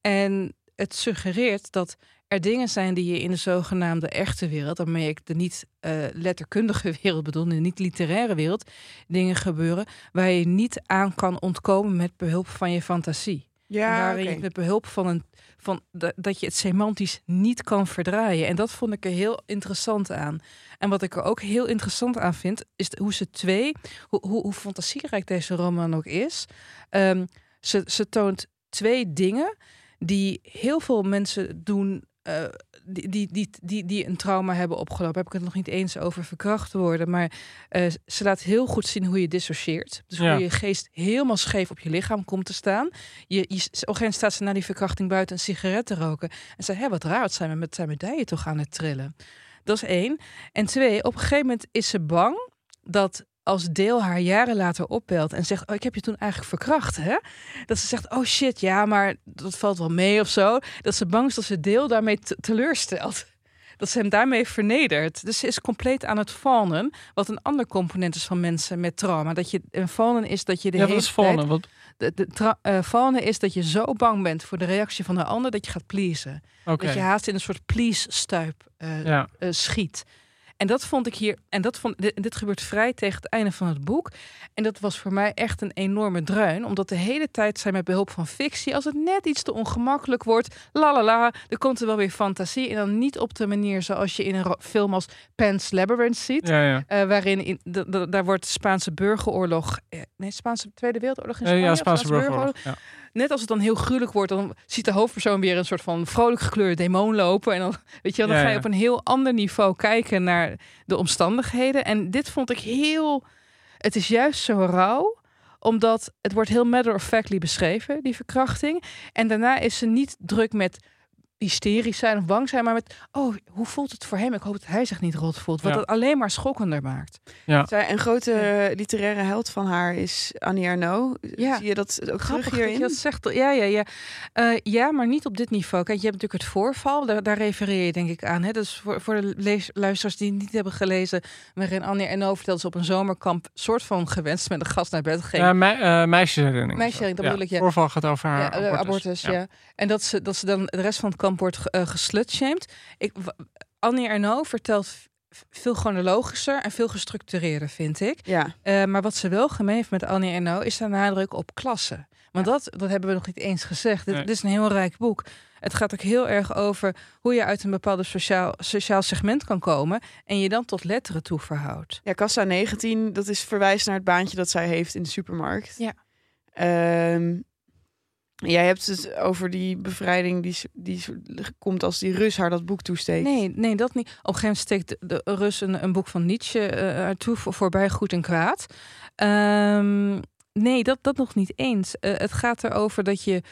En het suggereert dat er dingen zijn die je in de zogenaamde echte wereld, waarmee ik de niet eh, letterkundige wereld bedoel, de niet literaire wereld, dingen gebeuren waar je niet aan kan ontkomen met behulp van je fantasie. ja waarin je met behulp van een van da- dat je het semantisch niet kan verdraaien. En dat vond ik er heel interessant aan. En wat ik er ook heel interessant aan vind, is hoe ze twee, hoe, hoe, hoe fantasierijk deze roman ook is. Ehm, ze, ze toont twee dingen die heel veel mensen doen eh, die, die, die, die, die een trauma hebben opgelopen. Heb ik het nog niet eens over verkracht worden. Maar eh, ze laat heel goed zien hoe je dissocieert. Dus Ja. hoe je geest helemaal scheef op je lichaam komt te staan. Je, je, op een gegeven staat ze na die verkrachting buiten een sigaret te roken. En zei, hé, wat raar, wat zijn we met zijn medaille toch aan het trillen. Dat is één. En twee, op een gegeven moment is ze bang dat als deel haar jaren later opbelt en zegt: Oh, ik heb je toen eigenlijk verkracht, hè? Dat ze zegt: Oh shit, ja, maar dat valt wel mee of zo. Dat ze bang is dat ze deel daarmee te- teleurstelt. Dat ze hem daarmee vernedert. Dus ze is compleet aan het fawnen. Wat een ander component is van mensen met trauma. Dat je een is dat je de ja, hele is tijd? Wat, de, de eh, is dat je zo bang bent voor de reactie van de ander dat je gaat pleasen. Dat je haast in een soort please-stuip eh, Ja. eh, schiet. En dat vond ik hier, en dat vond, dit, dit gebeurt vrij tegen het einde van het boek. En dat was voor mij echt een enorme dreun, omdat de hele tijd zij met behulp van fictie, als het net iets te ongemakkelijk wordt, la la la, er komt er wel weer fantasie. En dan niet op de manier zoals je in een film als Pan's Labyrinth ziet. Ja, ja. eh, waarin in, de, de- daar wordt de Spaanse burgeroorlog, eh, nee, Spaanse Tweede Wereldoorlog in Eh, Spanje, ja, Spaanse burgeroorlog. Ja. Net als het dan heel gruwelijk wordt, dan ziet de hoofdpersoon weer een soort van vrolijk gekleurde demon lopen. En dan, weet je wel, dan Ja, ga je op een heel ander niveau kijken naar de omstandigheden. En dit vond ik heel. Het is juist zo rauw omdat het wordt heel matter-of-factly beschreven, die verkrachting. En daarna is ze niet druk met hysterisch zijn of bang zijn, maar met, oh, hoe voelt het voor hem? Ik hoop dat hij zich niet rot voelt. Wat Ja. het alleen maar schokkender maakt. Zij, een grote literaire held van haar is Annie Ernaux. Ja. Zie je dat ook Grappig terug dat je hierin? dat zegt. Ja, ja, ja. Eh, ja, maar niet op dit niveau. Kijk, je hebt natuurlijk het voorval. Daar, daar refereer je denk ik aan. Hè? Dus voor, voor de lees- luisteraars die het niet hebben gelezen... waarin Annie Ernaux vertelt dat ze op een zomerkamp... soort van gewenst met een gast naar bed ging. Ja, me, eh, meisjesherinnering. Meisjesherinnering, dat bedoel ik, ja. Voorval gaat over haar Ja, eh, abortus, ja. En dat ze, dat ze dan de rest van het kamp wordt ge- geslutshamed. Ik, w- Annie Ernaux vertelt veel chronologischer en veel gestructureerder, vind ik. Ja, Eh, maar wat ze wel gemeen heeft met Annie Ernaux is de nadruk op klasse. Want dat, dat hebben we nog niet eens gezegd. Nee. dit is een heel rijk boek. Het gaat ook heel erg over hoe je uit een bepaald sociaal, sociaal segment kan komen en je dan tot letteren toe verhoudt. ja, Kassa 19, dat is verwijst naar het baantje dat zij heeft in de supermarkt. Ja. Ehm, jij hebt het over die bevrijding die, die komt als die Rus haar dat boek toesteekt. Nee, nee, dat niet. Op een gegeven moment steekt de, Rus een, boek van Nietzsche er toe voor, voorbij goed en kwaad. Ehm, nee, dat, dat nog niet eens. Eh, het gaat erover dat je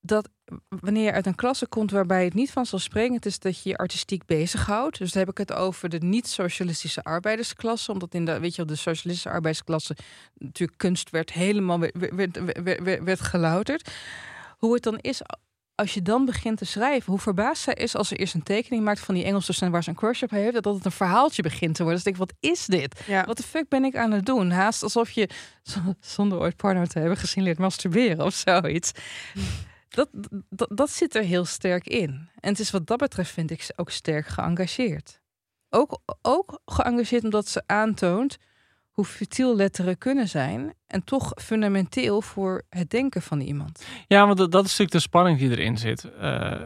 dat wanneer je uit een klasse komt waarbij het niet vanzelfsprekend is dat je je artistiek bezighoudt. Dus dan heb ik het over de niet-socialistische arbeidersklasse. Omdat in de, weet je, de socialistische arbeidersklasse natuurlijk kunst werd helemaal werd, werd, werd, gelouterd. Hoe het dan is als je dan begint te schrijven, hoe verbaasd zij is als ze eerst een tekening maakt van die Engelse scène waar ze een crush op heeft, dat het een verhaaltje begint te worden. Dus ik denk, wat is dit? Ja. Wat de fuck ben ik aan het doen? Haast alsof je, zonder ooit porno te hebben gezien, leert masturberen of zoiets. Dat, dat, dat zit er heel sterk in. En het is wat dat betreft, vind ik, ook sterk geëngageerd. Ook, ook geëngageerd omdat ze aantoont hoe futiel letteren kunnen zijn. En toch fundamenteel voor het denken van iemand. Ja, want dat, dat is natuurlijk de spanning die erin zit. Eh,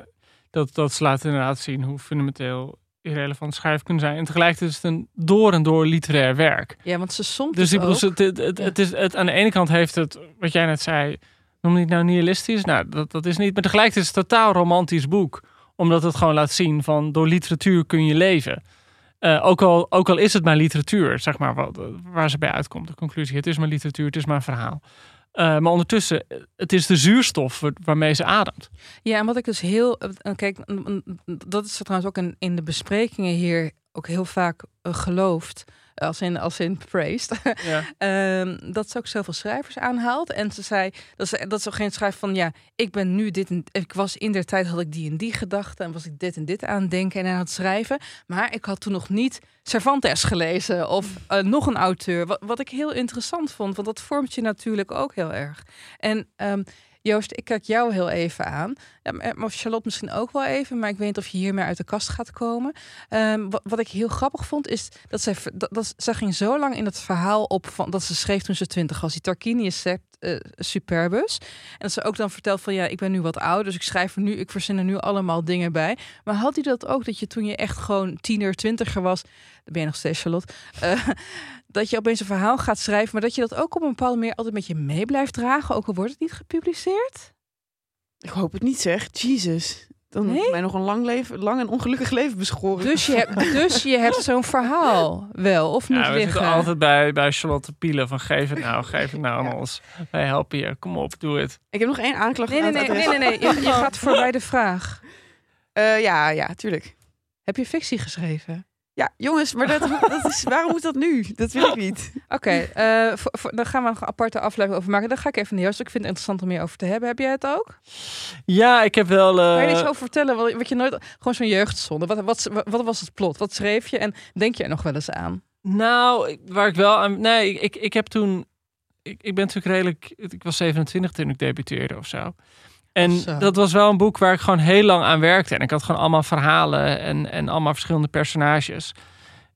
dat, dat ze laten inderdaad zien hoe fundamenteel irrelevant schrijven kunnen zijn. En tegelijkertijd is het een door en door literair werk. Ja, want ze soms Dus ik bedoel, ook... het, het, het, Ja. het is, het, aan de ene kant heeft het, wat jij net zei, je het nou nihilistisch? Nou, dat, dat is niet. Maar tegelijkertijd is het een totaal romantisch boek. Omdat het gewoon laat zien van door literatuur kun je leven. Eh, ook, al, ook al is het maar literatuur, zeg maar, wat, waar ze bij uitkomt. De conclusie, het is maar literatuur, het is maar verhaal. Eh, maar ondertussen, het is de zuurstof wa- waarmee ze ademt. Ja, en wat ik dus heel. eh, Kijk, dat is trouwens ook in, de besprekingen hier ook heel vaak geloofd. Als in, als in praised. Ja. Ehm, dat ze ook zoveel schrijvers aanhaalt. En ze zei dat ze, dat ze geen schrijft van ja, ik ben nu dit en ik was in der tijd had ik die en die gedachten en was ik dit en dit aan het denken en aan het schrijven. Maar ik had toen nog niet Cervantes gelezen of eh, nog een auteur. Wat, wat ik heel interessant vond, want dat vormt je natuurlijk ook heel erg. En ehm, Joost, ik kijk jou heel even aan. Maar maar Charlotte misschien ook wel even, maar ik weet niet of je hiermee uit de kast gaat komen. Ehm, wat, ik heel grappig vond, is dat zij, dat, ging zo lang in het verhaal op van, dat ze schreef toen ze twintig was. Die Tarquini is eh, superbus. En dat ze ook dan vertelt van ja, ik ben nu wat ouder, dus ik schrijf er nu, ik verzin er nu allemaal dingen bij. Maar had u dat ook, dat je toen je echt gewoon tiener, twintiger was, ben je nog steeds Charlotte, eh, dat je opeens een verhaal gaat schrijven, maar dat je dat ook op een bepaalde manier altijd met je mee blijft dragen, ook al wordt het niet gepubliceerd? Ik hoop het niet zeg. Jesus. Dan Nee? mij nog een lang, leven, lang en ongelukkig leven beschoren. Dus je hebt, dus je hebt zo'n verhaal wel, of niet Ja, we liggen? zitten altijd bij, bij Charlotte Pielen van geef het nou, geef het nou aan ons. Wij helpen je, kom op, doe het. Ik heb nog één aanklacht Nee, nee, nee, nee, nee, nee. Je, je gaat voorbij de vraag. Eh, ja, ja, tuurlijk. Heb je fictie geschreven? Ja, jongens, maar dat, dat is, waarom moet dat nu? Dat wil ik niet. Oké, eh, voor- daar gaan we nog een aparte aflevering over maken. Daar ga ik even naar Joost. Ik vind het interessant om meer over te hebben. Heb jij het ook? Ja, ik heb wel... eh, Kan je iets over vertellen? Wat, wat je nooit... Gewoon zo'n jeugdzonde. Wat, wat, wat was het plot? Wat schreef je? En denk je er nog wel eens aan? Nou, ik- waar ik wel aan... Nee, ik, ik, ik heb toen... Ik, ik ben natuurlijk redelijk... Ik was 27 toen ik debuteerde of zo. En Zo. dat was wel een boek waar ik gewoon heel lang aan werkte. En ik had gewoon allemaal verhalen en, en allemaal verschillende personages.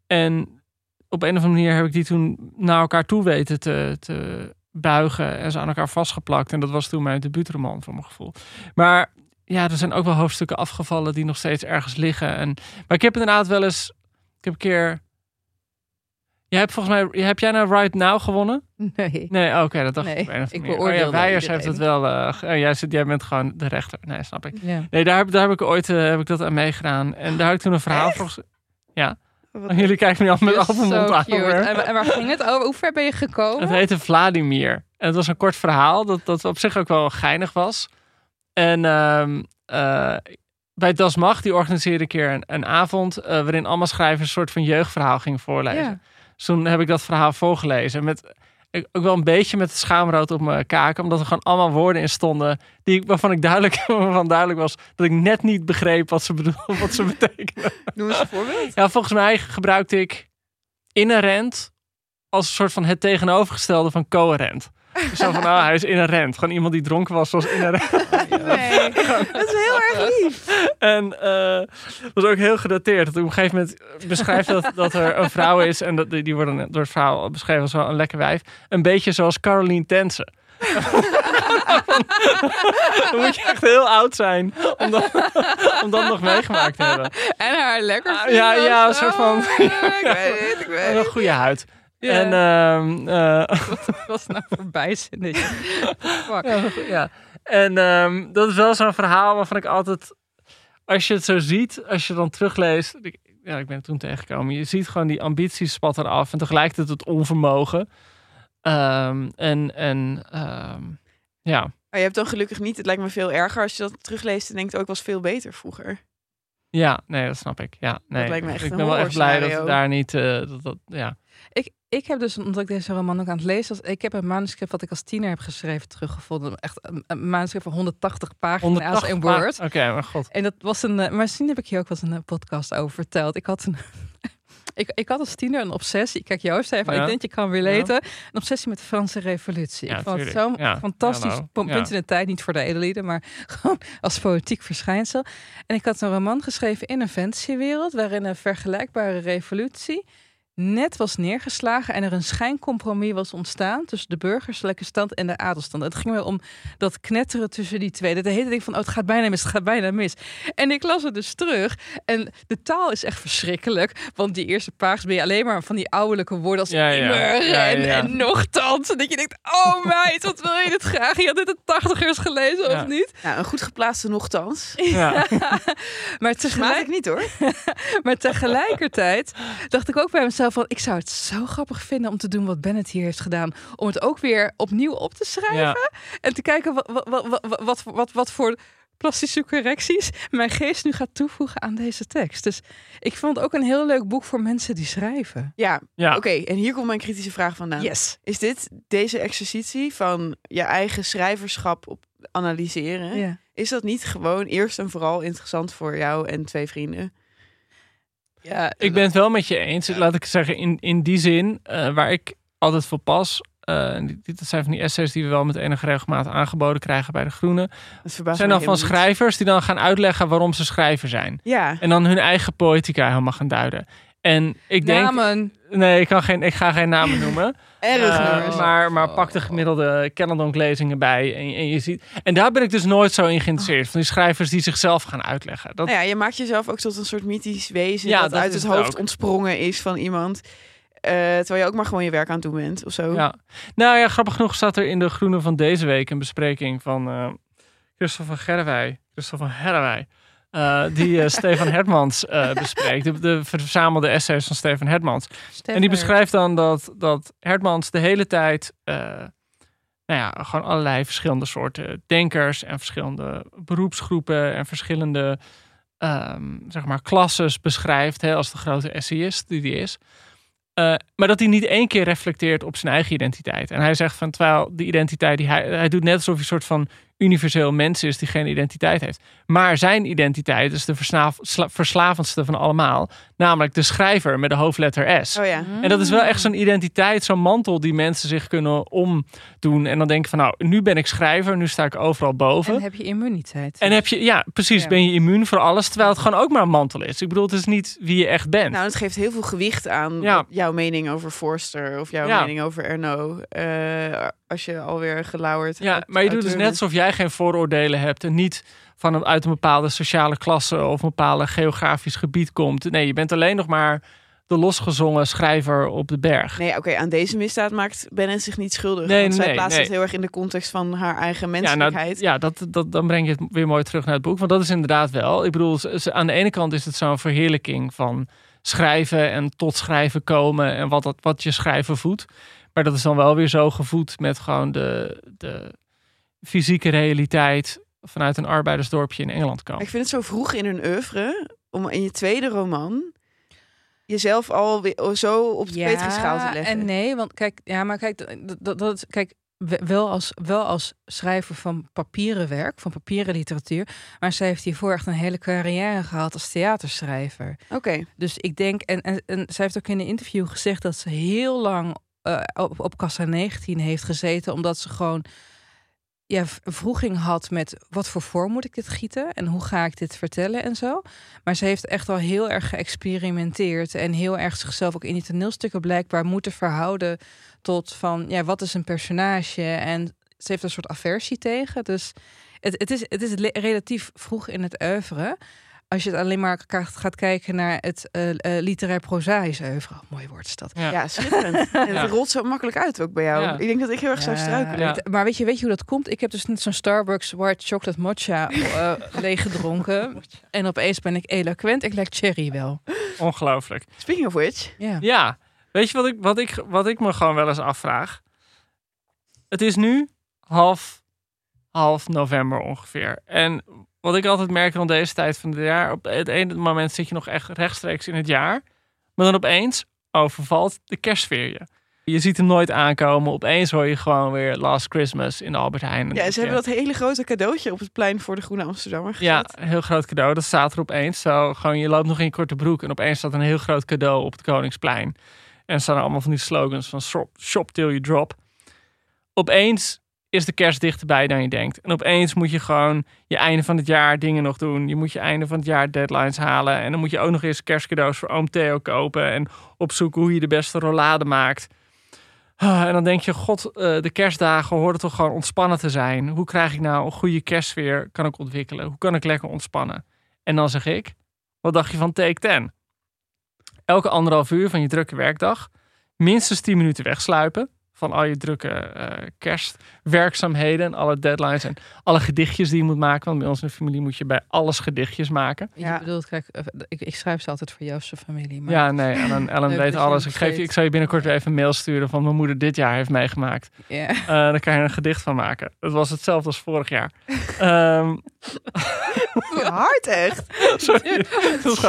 En op een of andere manier heb ik die toen naar elkaar toe weten te, te buigen. En ze aan elkaar vastgeplakt. En dat was toen mijn debuutroman, voor mijn gevoel. Maar ja, er zijn ook wel hoofdstukken afgevallen die nog steeds ergens liggen. En, maar ik heb inderdaad wel eens... Ik heb een keer... Jij hebt volgens mij... Heb jij nou Right Now gewonnen? Nee. Nee, oké, dat dacht Nee, ik. ik manier. Oh ja, beoordeel Weijers heeft het wel... oh, jij, zit, jij bent gewoon de rechter. Nee, snap ik. Ja. Nee, daar heb, daar heb ik ooit eh, heb ik dat aan meegedaan. En daar had ik toen een verhaal voor. Ja. Wat- Oh, Jullie kijken nu al met open mond so aan. En, en waar ging het over? Hoe ver ben je gekomen? Het heette Vladimir. En het was een kort verhaal dat, dat op zich ook wel geinig was. En ehm, eh, bij Das Mag, die organiseerde een keer een, een avond... waarin allemaal schrijvers een soort van jeugdverhaal gingen voorlezen. Ja. Dus toen heb ik dat verhaal voorgelezen. Met, ik- ook wel een beetje met het schaamrood op mijn kaken. Omdat er gewoon allemaal woorden in stonden. Die, waarvan, ik duidelijk, waarvan duidelijk was dat ik net niet begreep wat ze, bedoel, wat ze betekenen. Noem eens een voorbeeld. Ja, volgens mij gebruikte ik inherent als een soort van het tegenovergestelde van coherent. Zo van, nou, hij is inherent. Gewoon iemand die dronken was, zoals inherent. Nee, dat is heel erg lief. En eh was ook heel gedateerd. Dat op een gegeven moment beschrijft dat, dat er een vrouw is. En dat, die die wordt door het verhaal beschreven als wel een lekker wijf. Een beetje zoals Caroline Tense. dan moet je echt heel oud zijn om dat, om dat nog meegemaakt te hebben. En haar lekker Ah, ja, ja, een soort van- Oh, ik weet het, ik weet het. een goede huid. Ja. En ehm, eh, Wat was nou voorbij zinnetje? Fuck. Ja. En ehm, dat is wel zo'n verhaal waarvan ik altijd, als je het zo ziet, als je dan terugleest, ik, ja, ik ben er toen tegengekomen, je ziet gewoon die ambities spatten af en tegelijkertijd het onvermogen. Ehm, en en ehm, ja, Maar je hebt dan gelukkig niet. Het lijkt me veel erger als je dat terugleest en denkt, ook was veel beter vroeger. ja, nee, dat snap ik. Ja, nee, lijkt me echt ik een ben wel echt blij dat daar niet, eh, dat, dat, ja. Ik, ik heb dus, omdat ik deze roman ook aan het lezen was, ik heb een manuscript wat ik als tiener heb geschreven teruggevonden. Echt een, manuscript van 180 pagina's 180 in Word. Oké, maar god. En dat was een, eh, maar misschien heb ik hier ook wel eens een podcast over verteld. Ik had een, ik, ik had als tiener een obsessie. Kijk, Joost even, Ja. ik denk je kan relaten. Een obsessie met de Franse revolutie. Ja, ik vond het zo'n Ja, fantastisch punt Ja. in de tijd. Niet voor de edellieden, maar gewoon als politiek verschijnsel. En ik had een roman geschreven in een fantasywereld... waarin een vergelijkbare revolutie net was neergeslagen... en er een schijncompromis was ontstaan... tussen de burgerlijke stand en de adelstand. Het ging me om dat knetteren tussen die twee. Dat de hele ding van, oh, het gaat bijna mis, het gaat bijna mis. En ik las het dus terug. En de taal is echt verschrikkelijk. Want die eerste pagina's ben je alleen maar van die ouderlijke woorden als Ja, ja. immer Ja, en, ja. en nogthans. En dat je denkt, oh meid, wat wil je dit graag? Je had dit de tachtigers gelezen Ja. of niet? Nou, een goed geplaatste nogthans. Ja. Maar, Smaak tegelijk, ik niet hoor. maar tegelijkertijd dacht ik ook bij mezelf van... ik zou het zo grappig vinden om te doen wat Bennett hier heeft gedaan. Om het ook weer opnieuw op te schrijven. ja. En te kijken wat, wat, wat, wat, wat, wat, wat voor plastische correcties mijn geest nu gaat toevoegen aan deze tekst. Dus ik vond het ook een heel leuk boek voor mensen die schrijven. Ja, ja. oké. En hier komt mijn kritische vraag vandaan. Yes. Is dit deze exercitie van je eigen schrijverschap op analyseren? Ja. Is dat niet gewoon eerst en vooral interessant voor jou en twee vrienden? Ja, Ik ben het wel met je eens. Laat ik zeggen, in, in die zin, eh, waar ik altijd voor pas. eh, die- dat zijn van die essays die we wel met enige regelmaat aangeboden krijgen bij de Groenen. Dat zijn dan van niet. schrijvers die dan gaan uitleggen waarom ze schrijver zijn. Ja, En dan hun eigen poëtica helemaal gaan duiden. En ik denk. Namen. Nee, ik, kan geen, ik ga geen namen noemen. erg Eh, maar, maar pak de gemiddelde Kennedonk-lezingen bij. En, en je ziet. En daar ben ik dus nooit zo in geïnteresseerd. Van die schrijvers die zichzelf gaan uitleggen. Dat, Nou ja, je maakt jezelf ook tot een soort mythisch wezen Ja, dat, dat uit het hoofd ook. ontsprongen is van iemand. Eh, terwijl je ook maar gewoon je werk aan het doen bent of zo. Ja. Nou ja, grappig genoeg staat er in de Groene van deze week een bespreking van eh Christophe van Gerwij. Christophe van Herwij. Eh, die eh, Stefan Hermans eh, bespreekt. De, de verzamelde essays van Stefan Hermans. En die beschrijft dan dat, dat Hermans de hele tijd, nou ja, gewoon allerlei verschillende soorten denkers en verschillende beroepsgroepen en verschillende, ehm, zeg maar, klasses beschrijft hè, als de grote essayist die hij is. Maar dat hij niet één keer reflecteert op zijn eigen identiteit. En hij zegt van, terwijl die identiteit die hij, hij doet net alsof hij een soort van universeel mens is die geen identiteit heeft. Maar zijn identiteit is de verslavendste van allemaal. Namelijk de schrijver met de hoofdletter S. Oh ja. En dat is wel echt zo'n identiteit, zo'n mantel die mensen zich kunnen omdoen. En dan denken van nou, nu ben ik schrijver, nu sta ik overal boven. En heb je immuniteit. En heb je, ja, precies, Ja. ben je immuun voor alles, terwijl het gewoon ook maar een mantel is. Ik bedoel, het is niet wie je echt bent. Nou, het geeft heel veel gewicht aan Ja. jouw mening over Forster of jouw Ja. mening over Erno. Eh, als je alweer gelauwerd ja, uit- maar je doet dus net alsof jij geen vooroordelen hebt en niet van een, uit een bepaalde sociale klasse of een bepaalde geografisch gebied komt. Nee, je bent alleen nog maar de losgezongen schrijver op de berg. Nee, oké, aan deze misdaad maakt Bennett zich niet schuldig. Nee, want zij plaatst nee. het heel erg in de context van haar eigen Ja, nou, menselijkheid. ja dat, dat, dan breng je het weer mooi terug naar het boek. Want dat is inderdaad wel. Ik bedoel, aan de ene kant is het zo'n verheerlijking van schrijven en tot schrijven komen en wat, dat, wat je schrijven voedt. Maar dat is dan wel weer zo gevoed met gewoon de, de fysieke realiteit vanuit een arbeidersdorpje in Engeland komen. Ik vind het zo vroeg in hun oeuvre om in je tweede roman jezelf al weer zo op de petrischale te leggen. en nee, want kijk, ja, maar kijk, dat, dat, dat- kijk, we- wel als, wel als schrijver van papieren werk, van papieren literatuur, maar zij heeft hiervoor echt een hele carrière gehad als theaterschrijver. Oké, Dus ik denk, en, en, en zij heeft ook in een interview gezegd dat ze heel lang eh, op, kassa 19 heeft gezeten, omdat ze gewoon ja, vroeging had met wat voor vorm moet ik dit gieten en hoe ga ik dit vertellen en zo. Maar ze heeft echt al heel erg geëxperimenteerd en heel erg zichzelf ook in die toneelstukken blijkbaar moeten verhouden tot van ja, wat is een personage en ze heeft een soort aversie tegen. Dus het, het is, het is relatief vroeg in het oeuvre. Als je het alleen maar gaat kijken naar het eh eh, literair prozaïs oeuvre. Oh, mooi woord is dat. Ja. ja, schitterend. En het rolt zo makkelijk uit ook bij jou. Ja. Ik denk dat ik heel erg zou struikelen. Maar weet je, weet je hoe dat komt? Ik heb dus net zo'n Starbucks white chocolate matcha eh leeggedronken. En opeens ben ik eloquent. Ik lijk Cherry wel. Ongelooflijk. Speaking of which, Ja. Ja, weet je wat ik, wat, ik, wat ik me gewoon wel eens afvraag? Het is nu half, half november ongeveer. En wat ik altijd merk rond deze tijd van het jaar, op het ene moment zit je nog echt rechtstreeks in het jaar. Maar dan opeens overvalt de kerstsfeer je. Je ziet hem nooit aankomen. Opeens hoor je gewoon weer Last Christmas in de Albert Heijn. Ja, ze hebben dat hele grote cadeautje op het plein voor de Groene Amsterdammer gezet. Ja, een heel groot cadeau. Dat staat er opeens. Zo, gewoon, je loopt nog in je korte broek en opeens staat een heel groot cadeau op het Koningsplein. En er staan er allemaal van die slogans van shop, shop till you drop. Opeens is de kerst dichterbij dan je denkt. En opeens moet je gewoon je einde van het jaar dingen nog doen. Je moet je einde van het jaar deadlines halen. En dan moet je ook nog eens kerstcadeaus voor oom Theo kopen. En opzoeken hoe je de beste rollade maakt. Ah, En dan denk je, god, eh, de kerstdagen horen toch gewoon ontspannen te zijn. Hoe krijg ik nou een goede kerstsfeer kan ik ontwikkelen? Hoe kan ik lekker ontspannen? En dan zeg ik, wat dacht je van take 10? Elke anderhalf uur van je drukke werkdag minstens 10 minuten wegsluipen van al je drukke eh, kerstwerkzaamheden en alle deadlines en alle gedichtjes die je moet maken. Want bij ons in de familie moet je bij alles gedichtjes maken. Ja. bedoelt, kijk, eh, ik, ik schrijf ze altijd voor Joost's familie. Maar Ja, nee, Ellen, Ellen weet alles. Ik, geef je, ik zal je binnenkort weer even een mail sturen van mijn moeder dit jaar heeft meegemaakt. ja. Eh, daar kan je een gedicht van maken. Het was hetzelfde als vorig jaar. Ehm, Hard echt. sorry. Het was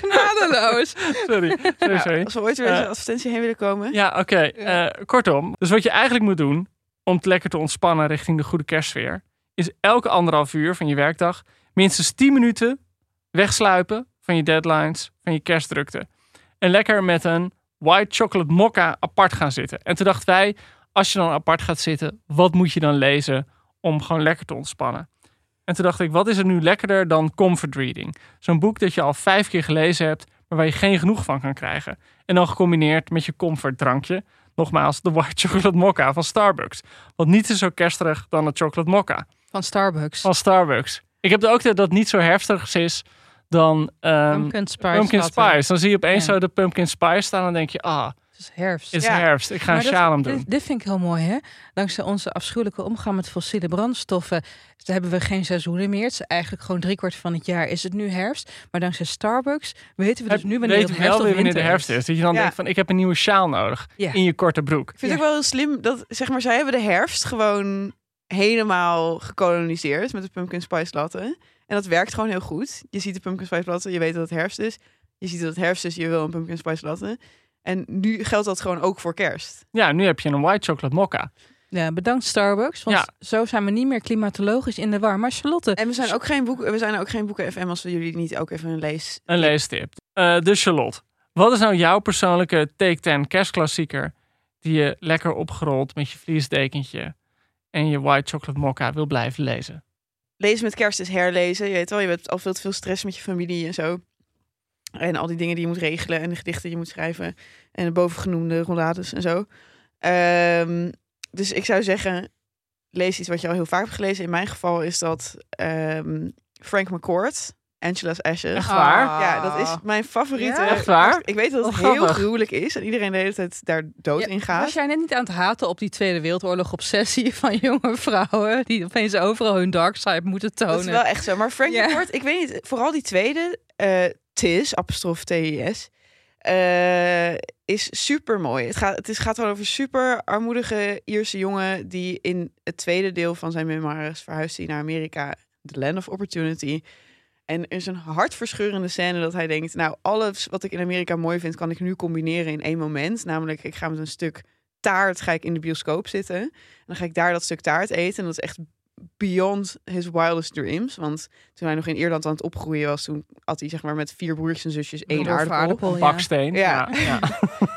Genadeloos. sorry. Sorry, Ja, sorry. als we ooit weer Eh, eens advertentie heen willen komen. Ja, oké. Eh, kortom, dus wat je eigenlijk moet doen om te lekker te ontspannen richting de goede kerstsfeer, is elke anderhalf uur van je werkdag minstens 10 minuten wegsluipen van je deadlines, van je kerstdrukte. En lekker met een white chocolate mokka apart gaan zitten. En toen dachten wij, als je dan apart gaat zitten, wat moet je dan lezen om gewoon lekker te ontspannen? En toen dacht ik, wat is er nu lekkerder dan comfort reading? Zo'n boek dat je al vijf keer gelezen hebt, maar waar je geen genoeg van kan krijgen. En dan gecombineerd met je comfortdrankje. Nogmaals, de white chocolate mokka van Starbucks. Want niets is zo kersterig dan een chocolate mokka Van Starbucks. van Starbucks. Ik heb er ook dat dat niet zo heftig is dan ehm, Pumpkin spice. pumpkin latte. spice. Dan zie je opeens Ja. zo de pumpkin spice staan en dan denk je, ah, Het is herfst. Het is Ja. herfst. Ik ga een shalom doen. Dit, dit vind ik heel mooi, hè? Dankzij onze afschuwelijke omgang met fossiele brandstoffen dus hebben we geen seizoenen meer. Het is eigenlijk gewoon driekwart van het jaar is het nu herfst. Maar dankzij Starbucks weten we dus nu wanneer het herfst wel of weer wanneer winter de herfst is. Dat je dan Ja. denkt van, ik heb een nieuwe sjaal nodig. Ja. In je korte broek. Ik vind het ook wel heel slim dat, zeg maar, zij hebben de herfst gewoon helemaal gekoloniseerd met de pumpkin spice latte. En dat werkt gewoon heel goed. Je ziet de pumpkin spice latte, je weet dat het herfst is. Je ziet dat het herfst is, je wil een pumpkin spice latte. En nu geldt dat gewoon ook voor kerst. Ja, nu heb je een white chocolate mokka. Ja, bedankt Starbucks. Want Ja. zo zijn we niet meer klimatologisch in de war. Maar Charlotte, En we zijn ook geen boeken, we zijn ook geen boeken FM als we jullie niet ook even een lees. Een leestip. Eh dus Charlotte, wat is nou jouw persoonlijke Take 10 kerstklassieker die je lekker opgerold met je vliesdekentje en je white chocolate mokka wil blijven lezen? Lezen met kerst is herlezen. Je weet wel, je hebt al veel te veel stress met je familie en zo. En al die dingen die je moet regelen en de gedichten die je moet schrijven. En de bovengenoemde rollades en zo. Ehm, dus ik zou zeggen, lees iets wat je al heel vaak hebt gelezen. In mijn geval is dat ehm, Frank McCourt, Angela's Ashes. Echt waar? Ja, dat is mijn favoriete. Ja? Echt waar? Ik weet dat het Wat heel gruwelijk is en iedereen de hele tijd daar dood Ja, in gaat. was jij net niet aan het haten op die Tweede Wereldoorlog obsessie van jonge vrouwen die opeens overal hun dark side moeten tonen? Dat is wel echt zo. Maar Frank Ja. McCourt, ik weet niet, vooral die tweede, eh Tis, apostrof T-I-S, eh, is super mooi. Het gaat, het is, gaat over super armoedige Ierse jongen die in het tweede deel van zijn memoires verhuist naar Amerika, The Land of Opportunity. En er is een hartverscheurende scène dat hij denkt, nou alles wat ik in Amerika mooi vind, kan ik nu combineren in één moment. Namelijk, ik ga met een stuk taart ga ik in de bioscoop zitten. En dan ga ik daar dat stuk taart eten. En dat is echt beyond his wildest dreams. Want toen hij nog in Ierland aan het opgroeien was, toen had hij zeg maar met vier broertjes en zusjes één aardappel. aardappel, ja. Baksteen. Ja. ja. ja.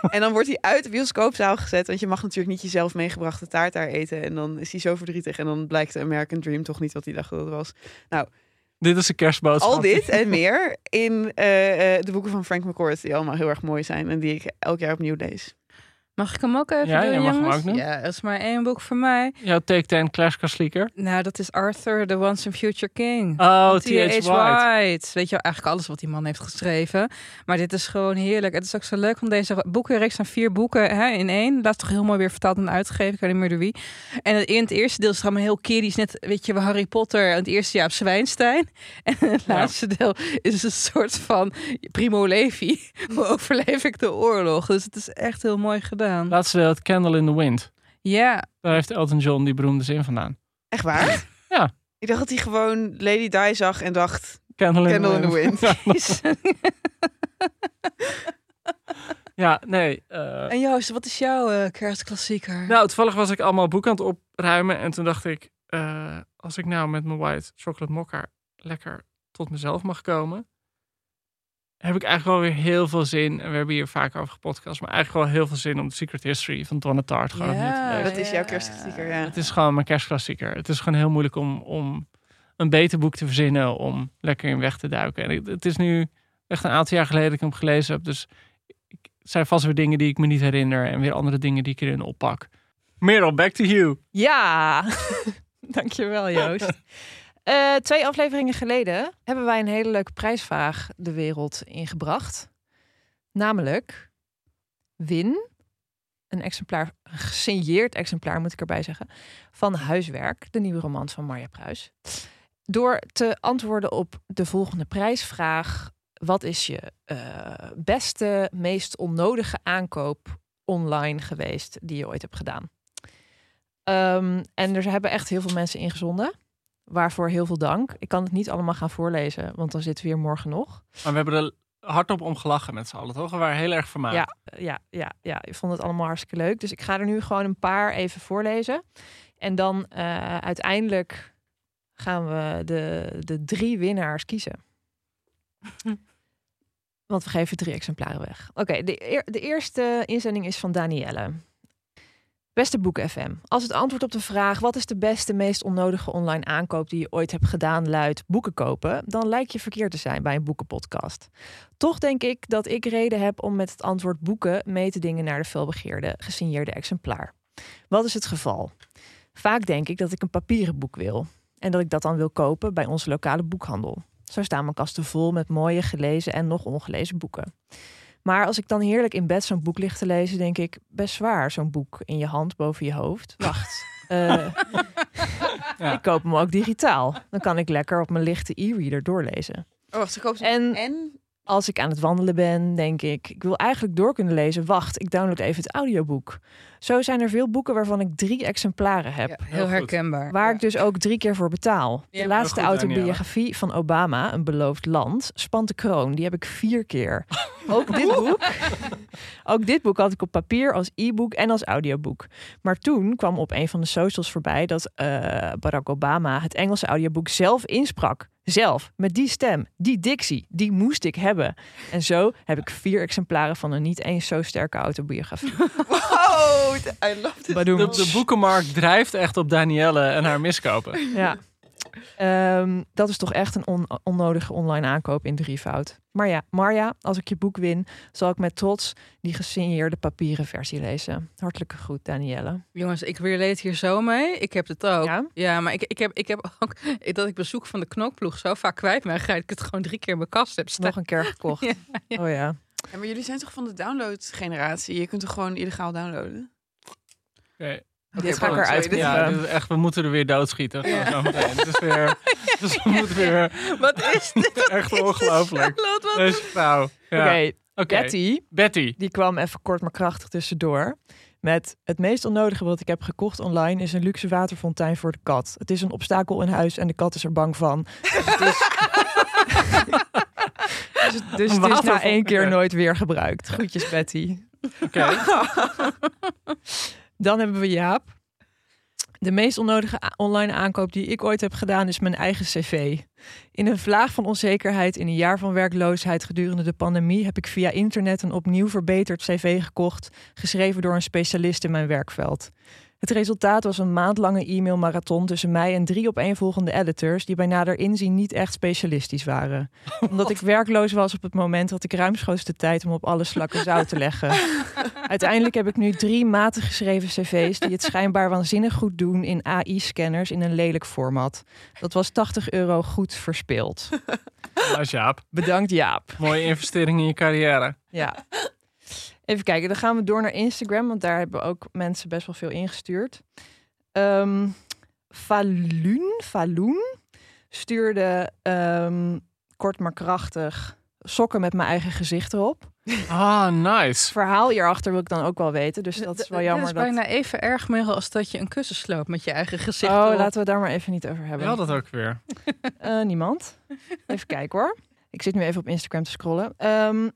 En dan wordt hij uit de bioscoopzaal gezet, want je mag natuurlijk niet jezelf meegebrachte taart daar eten. En dan is hij zo verdrietig en dan blijkt de American Dream toch niet wat hij dacht dat het was. Dit is een kerstboodschap. Al dit en meer in eh, eh, de boeken van Frank McCourt, die allemaal heel erg mooi zijn en die ik elk jaar opnieuw lees. Mag ik hem ook even Ja, doen, jij mag hem jongens? ook doen. Ja, dat is maar één boek voor mij. Jouw Take 10 kerstklassieker. Nou, dat is Arthur, The Once and Future King. Oh, Van T.H. White. Weet je wel, eigenlijk alles wat die man heeft geschreven. Maar dit is gewoon heerlijk. Het is ook zo leuk om deze boekenreeks zijn vier boeken hè, in één. Is toch heel mooi weer vertaald en uitgegeven. Ik weet niet meer door wie. En het, in het eerste deel is het allemaal heel kiddies. Net, weet je, Harry Potter. En het eerste jaar op Zwijnstein. En het Ja. laatste deel is een soort van Primo Levi. Hoe overleef ik de oorlog? Dus het is echt heel mooi gedaan. Laatste deel, het Candle in the Wind. Ja, Daar heeft Elton John die beroemde zin vandaan. Echt waar? Ja. Ik dacht dat hij gewoon Lady Di zag en dacht, Candle in, Candle in the. Wind. Ja, nee. eh, en Joost, wat is jouw eh, kerstklassieker? Nou, toevallig was ik allemaal boeken aan het opruimen. En toen dacht ik, eh, als ik nou met mijn white chocolate mokka lekker tot mezelf mag komen. Heb ik eigenlijk wel weer heel veel zin. En we hebben hier vaak over gepodcast. Maar eigenlijk wel heel veel zin om The Secret History van Donna Tartt gewoon opnieuw te lezen. Dat is jouw kerstklassieker, ja. Het is gewoon mijn kerstklassieker. Het is gewoon heel moeilijk om, om een beter boek te verzinnen. Om lekker in weg te duiken. En het is nu echt een aantal jaar geleden dat ik hem gelezen heb. Dus ik- het zijn vast weer dingen die ik me niet herinner. En weer andere dingen die ik erin oppak. Merel, back to you. Ja, dankjewel Joost. Eh, twee afleveringen geleden hebben wij een hele leuke prijsvraag de wereld ingebracht. Namelijk, win een exemplaar, een gesigneerd exemplaar moet ik erbij zeggen, van Huiswerk, de nieuwe roman van Marja Pruis. Door te antwoorden op de volgende prijsvraag. Wat is je eh, beste, meest onnodige aankoop online geweest die je ooit hebt gedaan? Ehm, en er hebben echt heel veel mensen ingezonden. Waarvoor heel veel dank. Ik kan het niet allemaal gaan voorlezen, want dan zitten we hier morgen nog. Maar we hebben er hardop om gelachen met z'n allen, toch? We waren heel erg vermaakt. Ja, ja, ja, ja. Ik vond het allemaal hartstikke leuk. Dus ik ga er nu gewoon een paar even voorlezen. En dan eh, uiteindelijk gaan we de, de drie winnaars kiezen. Want we geven drie exemplaren weg. Oké, de, de eerste inzending is van Danielle. Beste Boek FM. Als het antwoord op de vraag wat is de beste, meest onnodige online aankoop die je ooit hebt gedaan luidt boeken kopen, dan lijkt je verkeerd te zijn bij een boekenpodcast. Toch denk ik dat ik reden heb om met het antwoord boeken mee te dingen naar de felbegeerde gesigneerde exemplaar. Wat is het geval? Vaak denk ik dat ik een papieren boek wil en dat ik dat dan wil kopen bij onze lokale boekhandel. Zo staan mijn kasten vol met mooie gelezen en nog ongelezen boeken. Maar als ik dan heerlijk in bed zo'n boek lig te lezen, denk ik best zwaar, zo'n boek in je hand boven je hoofd. Wacht. eh, Ja. Ik koop hem ook digitaal. Dan kan ik lekker op mijn lichte e-reader doorlezen. Oh, wacht, ze koopt En- en Als ik aan het wandelen ben, denk ik, ik wil eigenlijk door kunnen lezen. Wacht, ik download even het audioboek. Zo zijn er veel boeken waarvan ik drie exemplaren heb. Ja, Heel herkenbaar. Waar ik dus ook drie keer voor betaal. Ja, de laatste goed, autobiografie van Obama, Een Beloofd Land, spant de kroon. Die heb ik vier keer. Ook dit boek. Ook dit boek had ik op papier als e-book en als audioboek. Maar toen kwam op een van de socials voorbij dat eh, Barack Obama het Engelse audioboek zelf insprak. Zelf, met die stem, die dictie, die moest ik hebben. En zo heb ik vier exemplaren van een niet eens zo sterke autobiografie. Wow, I love this. Badoem. De, de boekenmarkt drijft echt op Danielle en haar miskopen. Ja. Ehm, dat is toch echt een on- onnodige online aankoop in drievoud. Maar ja, Marja, als ik je boek win, zal ik met trots die gesigneerde papieren versie lezen. Hartelijke groet, Danielle. Jongens, ik relate hier zo mee. Ik heb het ook. Ja? Ja, maar ik, ik, heb, ik heb ook dat ik bezoek van de knokploeg zo vaak kwijt ben dat ik het gewoon drie keer in mijn kast heb staan. Nog een keer gekocht. Ja, ja. Oh ja. Ja, maar jullie zijn toch van de download-generatie? Je kunt toch gewoon illegaal downloaden? Oké. Dit ga ik eruit dit- Ja, dit is echt, we moeten er weer doodschieten. Gewoon zo meteen. Het is weer, dus we moeten weer Wat is dit? echt ongelooflijk. Charlotte, wat- Deze vrouw. Ja. Oké, Oké. Betty, Betty. die kwam even kort maar krachtig tussendoor. Met het meest onnodige wat ik heb gekocht online is een luxe waterfontein voor de kat. Het is een obstakel in huis en de kat is er bang van. Dus het is, dus het, dus het is na één keer nooit weer gebruikt. Groetjes Betty. Oké. Dan hebben we Jaap. De meest onnodige online aankoop die ik ooit heb gedaan is mijn eigen cv. In een vlaag van onzekerheid in een jaar van werkloosheid gedurende de pandemie heb ik via internet een opnieuw verbeterd cv gekocht, geschreven door een specialist in mijn werkveld. Het resultaat was een maandlange e-mailmarathon tussen mij en drie opeenvolgende editors die bij nader inzien niet echt specialistisch waren. Omdat ik werkloos was op het moment had ik ruimschoots de tijd om op alle slakken zout te leggen. Uiteindelijk heb ik nu drie matig geschreven cv's die het schijnbaar waanzinnig goed doen in AI-scanners in een lelijk format. Dat was 80 euro goed verspeeld. Nou, Jaap. Bedankt Jaap. Mooie investering in je carrière. Ja. Even kijken, dan gaan we door naar Instagram, want daar hebben ook mensen best wel veel ingestuurd. Ehm Falun, Falun stuurde ehm, kort maar krachtig sokken met mijn eigen gezicht erop. Ah, nice. Verhaal hierachter wil ik dan ook wel weten, dus dat is wel jammer. Dit is dat... bijna even erg Merel, als dat je een kussen sloopt met je eigen gezicht. Oh, erop. laten we het daar maar even niet over hebben. Wel dat ook weer. Eh, niemand. Even kijken hoor. Ik zit nu even op Instagram te scrollen. Ehm,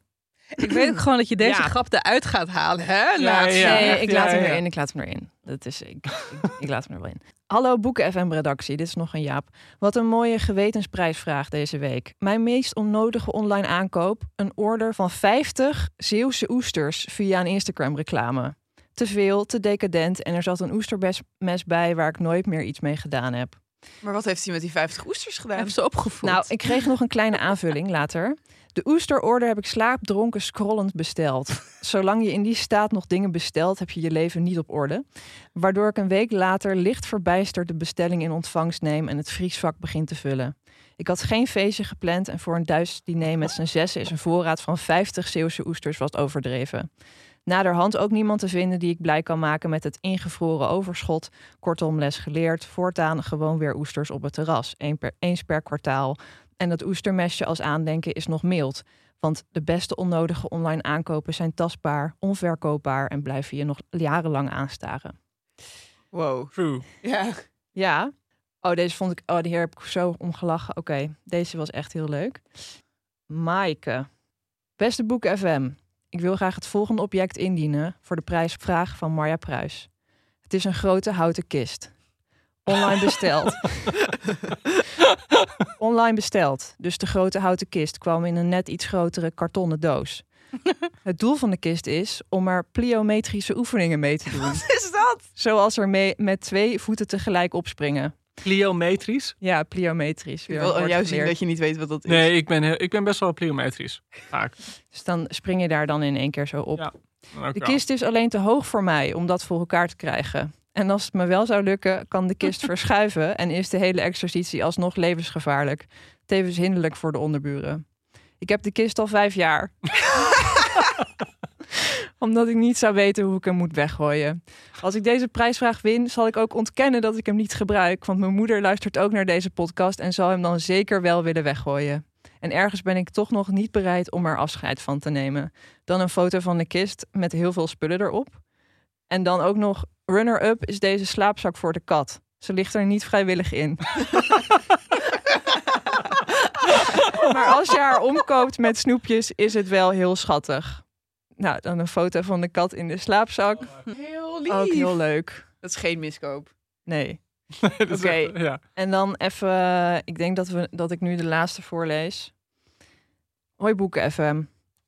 Ik weet ook gewoon dat je deze Ja. grap eruit gaat halen, hè? Ja. nee, echt, ik ja, laat hem erin. Ik laat hem erin. Dat is, ik, ik, ik laat hem er wel in. Hallo Boeken FM redactie, dit is nog een Jaap. Wat een mooie gewetensprijsvraag deze week. Mijn meest onnodige online aankoop: een order van 50 Zeeuwse oesters via een Instagram reclame. Te veel, te decadent en er zat een oestermes bij waar ik nooit meer iets mee gedaan heb. Maar wat heeft hij met die 50 oesters gedaan? Hebben ze opgevoed. Nou, ik kreeg nog een kleine aanvulling later. De oesterorder heb ik slaapdronken scrollend besteld. Zolang je in die staat nog dingen bestelt, heb je je leven niet op orde. Waardoor ik een week later licht verbijsterd de bestelling in ontvangst neem en het vriesvak begin te vullen. Ik had geen feestje gepland en voor een Duits diner met z'n zessen is een voorraad van 50 Zeeuwse oesters wat overdreven. Naderhand ook niemand te vinden die ik blij kan maken met het ingevroren overschot. Kortom, les geleerd. Voortaan gewoon weer oesters op het terras. Eén per, eens per kwartaal. En dat oestermesje als aandenken is nog mild. Want de beste onnodige online aankopen zijn tastbaar, onverkoopbaar en blijven je nog jarenlang aanstaren. Wow. True. Ja. Ja. Oh, deze vond ik. Oh, hier heb ik zo om gelachen. Oké, deze was echt heel leuk. Maaike. Beste boek FM. Ik wil graag het volgende object indienen voor de prijsvraag van Marja Pruis. Het is een grote houten kist. Online besteld. Online besteld. Dus de grote houten kist kwam in een net iets grotere kartonnen doos. Het doel van de kist is om er pliometrische oefeningen mee te doen. Wat is dat? Zoals er mee met twee voeten tegelijk opspringen. Pliometrisch? Ja, pliometrisch. Ik wil jou zien dat je niet weet wat dat is. Nee, ik ben, heel- ik ben best wel pliometrisch. Vaak. Dus dan spring je daar dan in één keer zo op. Ja, de kist is alleen te hoog voor mij om dat voor elkaar te krijgen. En als het me wel zou lukken, kan de kist verschuiven en is de hele exercitie alsnog levensgevaarlijk. Tevens hinderlijk voor de onderburen. Ik heb de kist al vijf jaar. Omdat ik niet zou weten hoe ik hem moet weggooien. Als ik deze prijsvraag win, zal ik ook ontkennen dat ik hem niet gebruik. Want mijn moeder luistert ook naar deze podcast en zal hem dan zeker wel willen weggooien. En ergens ben ik toch nog niet bereid om er afscheid van te nemen. Dan een foto van de kist met heel veel spullen erop. En dan ook nog runner-up is deze slaapzak voor de kat. Ze ligt er niet vrijwillig in. maar als je haar omkoopt met snoepjes, is het wel heel schattig. Nou, dan een foto van de kat in de slaapzak. Heel lief. Ook heel leuk. Dat is geen miskoop. Nee. Oké. ja. En dan even, ik denk dat, we, dat ik nu de laatste voorlees. Hoi Boeken FM.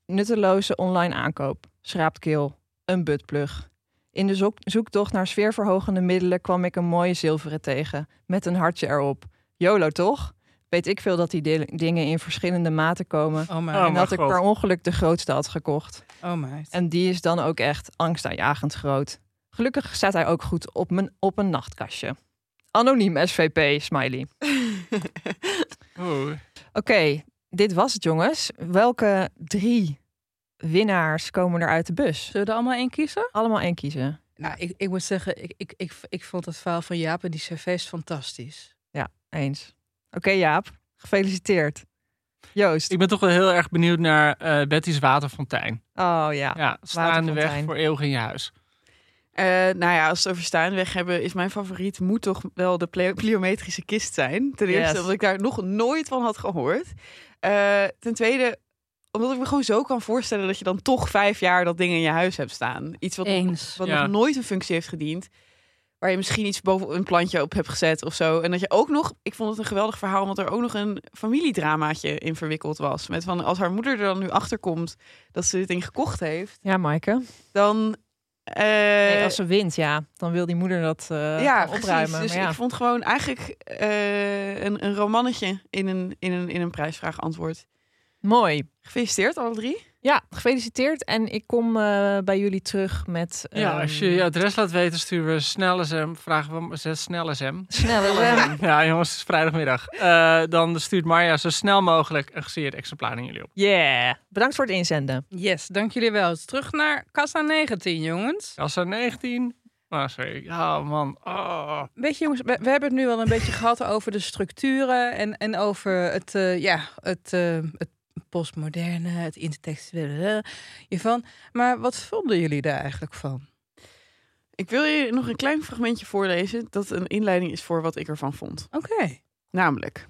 Nutteloze online aankoop. Schraaptkeel. Een buttplug. In de zoek- zoektocht naar sfeerverhogende middelen kwam ik een mooie zilveren tegen. Met een hartje erop. YOLO toch? Weet ik veel dat die di- dingen in verschillende maten komen. Oh my. En dat ik God. per ongeluk de grootste had gekocht. Oh my. En die is dan ook echt angstaanjagend groot. Gelukkig staat hij ook goed op, mijn, op een nachtkastje. Anoniem SVP, smiley. Oké, dit was het jongens. Welke drie winnaars komen er uit de bus? Zullen we er allemaal één kiezen? Allemaal één kiezen. Nou, ik, ik moet zeggen, ik, ik, ik, ik vond het verhaal van Jaap en die cv's fantastisch. Eens. Oké Jaap, gefeliciteerd. Joost. Ik ben toch wel heel erg benieuwd naar eh, Betty's waterfontein. Oh ja. Ja, staande weg voor eeuwig in je huis. Eh, nou ja, als we het over staanweg hebben, is mijn favoriet moet toch wel de ple- pliometrische kist zijn. Ten eerste Yes. omdat ik daar nog nooit van had gehoord. Eh, ten tweede, omdat ik me gewoon zo kan voorstellen dat je dan toch vijf jaar dat ding in je huis hebt staan. Iets wat, Eens. wat Ja. nog nooit een functie heeft gediend. Waar je misschien iets boven een plantje op hebt gezet of zo. En dat je ook nog, ik vond het een geweldig verhaal, omdat er ook nog een familiedramaatje in verwikkeld was. Met van als haar moeder er dan nu achter komt dat ze dit ding gekocht heeft, Ja, Maaike. dan. eh, Nee, als ze wint, ja, dan wil die moeder dat eh, ja, opruimen. Precies. Dus maar ja. ik vond gewoon eigenlijk eh, een, een romannetje in een, in, een, in een prijsvraag antwoord. Mooi. Gefeliciteerd, alle drie. Ja, gefeliciteerd. En ik kom eh, bij jullie terug met... Ja, ehm, als je je adres laat weten, sturen we snel SM. Vragen we om zes snel SM. Snelle rem. Ja, jongens, het is vrijdagmiddag. Eh, dan stuurt Marja zo snel mogelijk een gesigneerd exemplaar naar jullie op. Yeah. Bedankt voor het inzenden. Yes, dank jullie wel. Terug naar kassa 19, jongens. Kassa 19. Oh, sorry. Ja, man. Oh. Weet je, jongens, we, we hebben het nu al een beetje gehad over de structuren en, en over het, eh, ja, het, eh, het postmoderne, het intertextuele hiervan. Maar wat vonden jullie daar eigenlijk van? Ik wil je nog een klein fragmentje voorlezen dat een inleiding is voor wat ik ervan vond. Oké. Namelijk.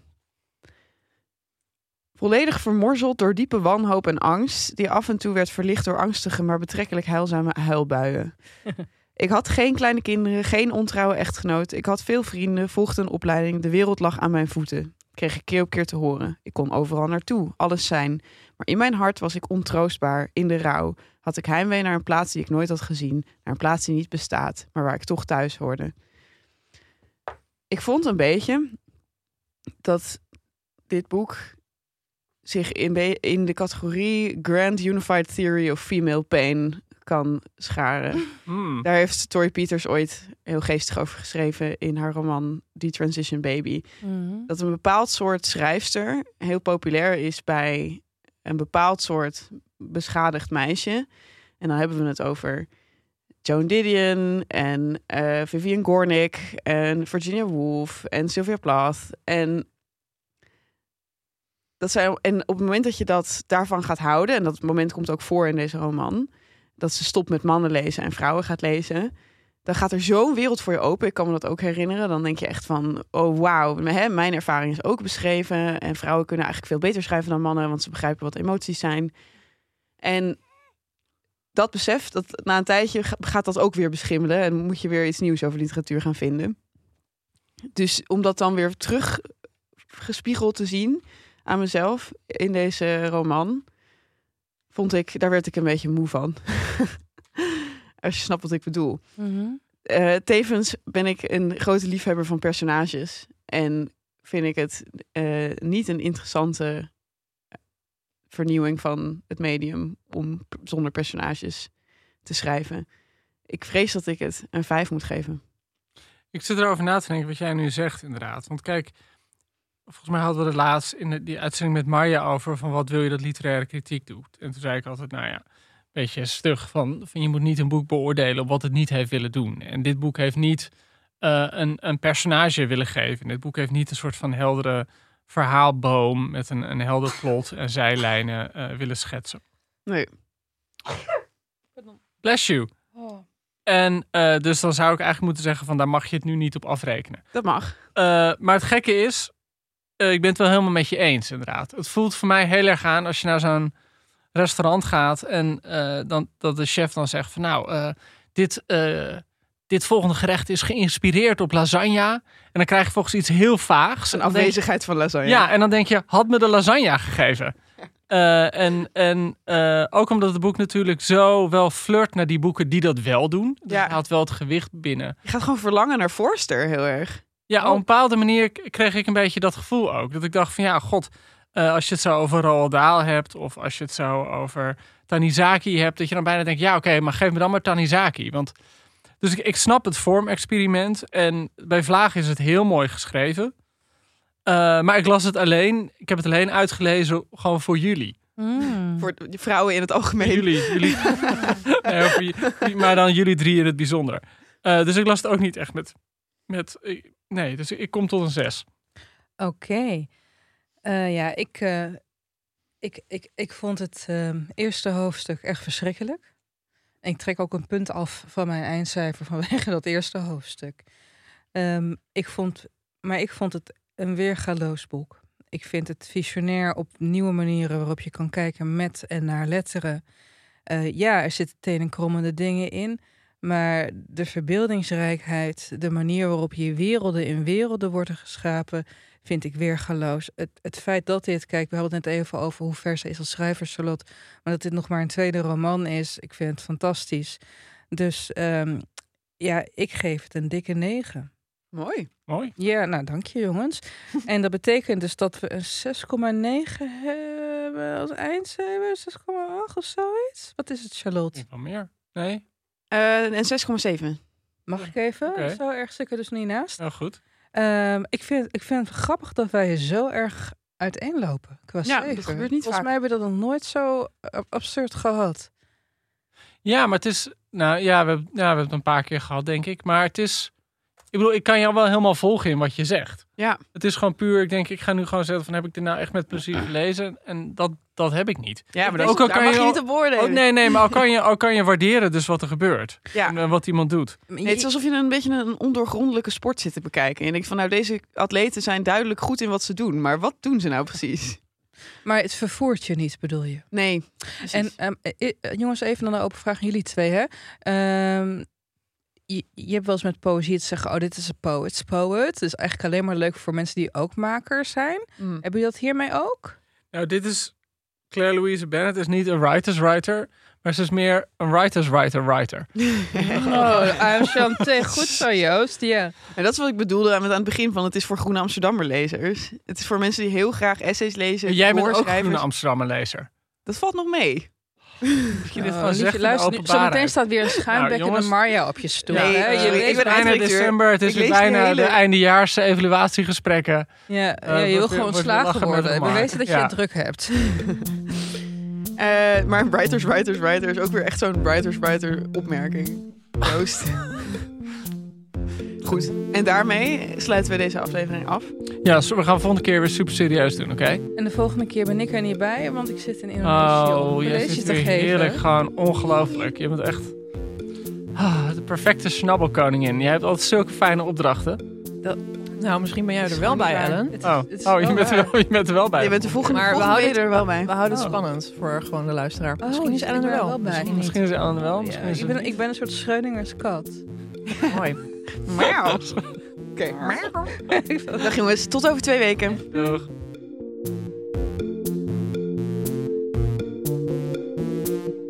Volledig vermorzeld door diepe wanhoop en angst, die af en toe werd verlicht door angstige maar betrekkelijk heilzame huilbuien. ik had geen kleine kinderen, geen ontrouwe echtgenoot. Ik had veel vrienden, volgde een opleiding, de wereld lag aan mijn voeten. Kreeg ik keer op keer te horen. Ik kon overal naartoe, alles zijn. Maar in mijn hart was ik ontroostbaar, in de rouw. Had ik heimwee naar een plaats die ik nooit had gezien, naar een plaats die niet bestaat, maar waar ik toch thuis hoorde. Ik vond een beetje dat dit boek zich in, in de categorie Grand Unified Theory of Female Pain kan scharen. Hmm. Daar heeft Tori Peters ooit heel geestig over geschreven in haar roman The Transition Baby. Dat een bepaald soort schrijfster heel populair is bij een bepaald soort beschadigd meisje. En dan hebben we het over Joan Didion en eh, Vivian Gornick en Virginia Woolf en Sylvia Plath. En, dat zijn, en op het moment dat je dat daarvan gaat houden, en dat moment komt ook voor in deze roman, dat ze stopt met mannen lezen en vrouwen gaat lezen, dan gaat er zo'n wereld voor je open. Ik kan me dat ook herinneren. Dan denk je echt van, oh wauw, mijn ervaring is ook beschreven. En vrouwen kunnen eigenlijk veel beter schrijven dan mannen, want ze begrijpen wat emoties zijn. En dat besef, dat na een tijdje ga- gaat dat ook weer beschimmelen. En moet je weer iets nieuws over literatuur gaan vinden. Dus om dat dan weer terug gespiegeld te zien aan mezelf in deze roman, vond ik, daar werd ik een beetje moe van. Als je snapt wat ik bedoel. Eh, tevens ben ik een grote liefhebber van personages. En vind ik het eh, niet een interessante vernieuwing van het medium om p- zonder personages te schrijven. Ik vrees dat ik het een vijf moet geven. Ik zit erover na te denken wat jij nu zegt, inderdaad. Want kijk, volgens mij hadden we het laatst in de, die uitzending met Marja over van wat wil je dat literaire kritiek doet. En toen zei ik altijd, nou ja, beetje stug van, van je moet niet een boek beoordelen op wat het niet heeft willen doen. En dit boek heeft niet eh, een, een personage willen geven. Dit boek heeft niet een soort van heldere verhaalboom met een, een helder plot en zijlijnen eh, willen schetsen. Nee. Bless you. En eh, dus dan zou ik eigenlijk moeten zeggen van daar mag je het nu niet op afrekenen. Dat mag. Eh, maar het gekke is, eh, ik ben het wel helemaal met je eens inderdaad. Het voelt voor mij heel erg aan als je naar zo'n restaurant gaat en eh, dan, dat de chef dan zegt van nou, eh, dit, dit volgende gerecht is geïnspireerd op lasagne. En dan krijg je volgens iets heel vaags. Een afwezigheid van lasagne. ja, en dan denk je, had me de lasagne gegeven. En en ook omdat het boek natuurlijk zo wel flirt naar die boeken die dat wel doen. Dus Ja. haalt wel het gewicht binnen. Je gaat gewoon verlangen naar Forster heel erg. Ja, Oh. op een bepaalde manier kreeg ik een beetje dat gevoel ook. Dat ik dacht van ja, god, eh, als je het zo over Roald Dahl hebt... of als je het zo over Tanizaki hebt... dat je dan bijna denkt, ja oké, maar geef me dan maar Tanizaki. Want, dus ik, ik snap het vormexperiment. En bij Vlaag is het heel mooi geschreven. Eh, maar ik las het alleen, ik heb het alleen uitgelezen gewoon voor jullie. Mm. Voor de vrouwen in het algemeen. Jullie, jullie Nee, maar dan jullie drie in het bijzonder. Eh, dus ik las het ook niet echt met, met nee, dus ik kom tot een zes. Oké. Eh, ja, ik, eh, ik, ik, ik vond het ehm, eerste hoofdstuk echt verschrikkelijk. En ik trek ook een punt af van mijn eindcijfer vanwege dat eerste hoofdstuk. Ehm, ik vond, maar ik vond het een weergaloos boek. Ik vind het visionair op nieuwe manieren waarop je kan kijken met en naar letteren. Eh, ja, er zitten ten en krommende dingen in. Maar de verbeeldingsrijkheid, de manier waarop je werelden in werelden worden geschapen, vind ik weergaloos. Het, het feit dat dit, kijk, we hadden het net even over hoe ver ze is als schrijver, Charlotte, maar dat dit nog maar een tweede roman is, ik vind het fantastisch. Dus ehm, ja, ik geef het een dikke negen. Mooi. Mooi. Ja, nou dank je jongens. en dat betekent dus dat we een 6,9 hebben als eindcijfer, 6,8 of zoiets. Wat is het, Charlotte? Niet wel meer. Nee? Eh, en 6,7. Mag ik even? Oké. Zo erg zit er dus niet naast. Nou goed. Ehm, ik, vind, ik vind het grappig dat wij zo erg uiteenlopen qua Ja, dat gebeurt niet Volgens vaak. mij hebben we dat nog nooit zo eh, absurd gehad. Ja, maar het is, nou ja we, hebben- ja, we hebben het een paar keer gehad, denk ik. Maar het is, ik bedoel, ik kan jou wel helemaal volgen in wat je zegt. Ja. Het is gewoon puur, ik denk, ik ga nu gewoon zeggen van, heb ik dit nou echt met plezier gelezen? En dat, dat heb ik niet. Ja, maar Ook dat, al daar kan mag je al- niet op beoordelen. Oh, nee, nee, maar al kan, je, al kan je waarderen dus wat er gebeurt. Ja. En eh, wat iemand doet. Nee, het is alsof je een beetje een ondoorgrondelijke sport zit te bekijken. En denkt van, nou, deze atleten zijn duidelijk goed in wat ze doen. Maar wat doen ze nou precies? Maar het vervoert je niet, bedoel je? Nee. En ehm, eh, eh, jongens, even dan een open vraag aan jullie twee. Hè? Ehm, je, je hebt wel eens met poëzie te zeggen, oh, dit is een poet's poet. Het is eigenlijk alleen maar leuk voor mensen die ook makers zijn. Mm. Hebben jullie dat hiermee ook? Nou, dit is, Claire Louise Bennett is niet een writer's writer, maar ze is meer een writer's writer writer. Oh, I'm Chanté. Goed zo, Joost. Ja. En dat is wat ik bedoelde aan het, aan het begin van, het is voor Groene Amsterdammer lezers. Het is voor mensen die heel graag essays lezen. Jij bent ook een Amsterdammer lezer. Dat valt nog mee. Dit Oh, gewoon zegt luister, zometeen staat weer een schuimbekkende Nou. Marja op je stoel. Nee, hè? sorry, je ik weet ben bijna december, het is weer lees de bijna hele- de eindejaarse evaluatiegesprekken. Ja, Eh, ja, je wil gewoon slagen worden. Bewezen dat je Ja. het druk hebt. Eh, maar writers, writers, writer is ook weer echt zo'n writers, writer opmerking. Joost. Goed. En daarmee sluiten we deze aflevering af. Ja, so- we gaan volgende keer weer super serieus doen, oké? En de volgende keer ben ik er niet bij, want ik zit in Indonesië om Oh, college zit te weer geven. heerlijk. Gewoon ongelooflijk. Je bent echt ah, de perfecte snabbelkoningin. Jij hebt altijd zulke fijne opdrachten. Nou, misschien ben jij er wel bij, waar. Ellen. Het is- Oh, het is oh je, bent er je bent er wel bij. Je bent de volgende, Maar we houden er wel bij. We houden het Oh. spannend voor gewoon de luisteraar. Oh, misschien is je Ellen er wel. wel bij. Misschien is Ellen er wel, misschien Ja, is ik, ben, ik ben een soort Schreudingers kat. Mooi. Miauw. Oké. Dag jongens, tot over twee weken. Doeg.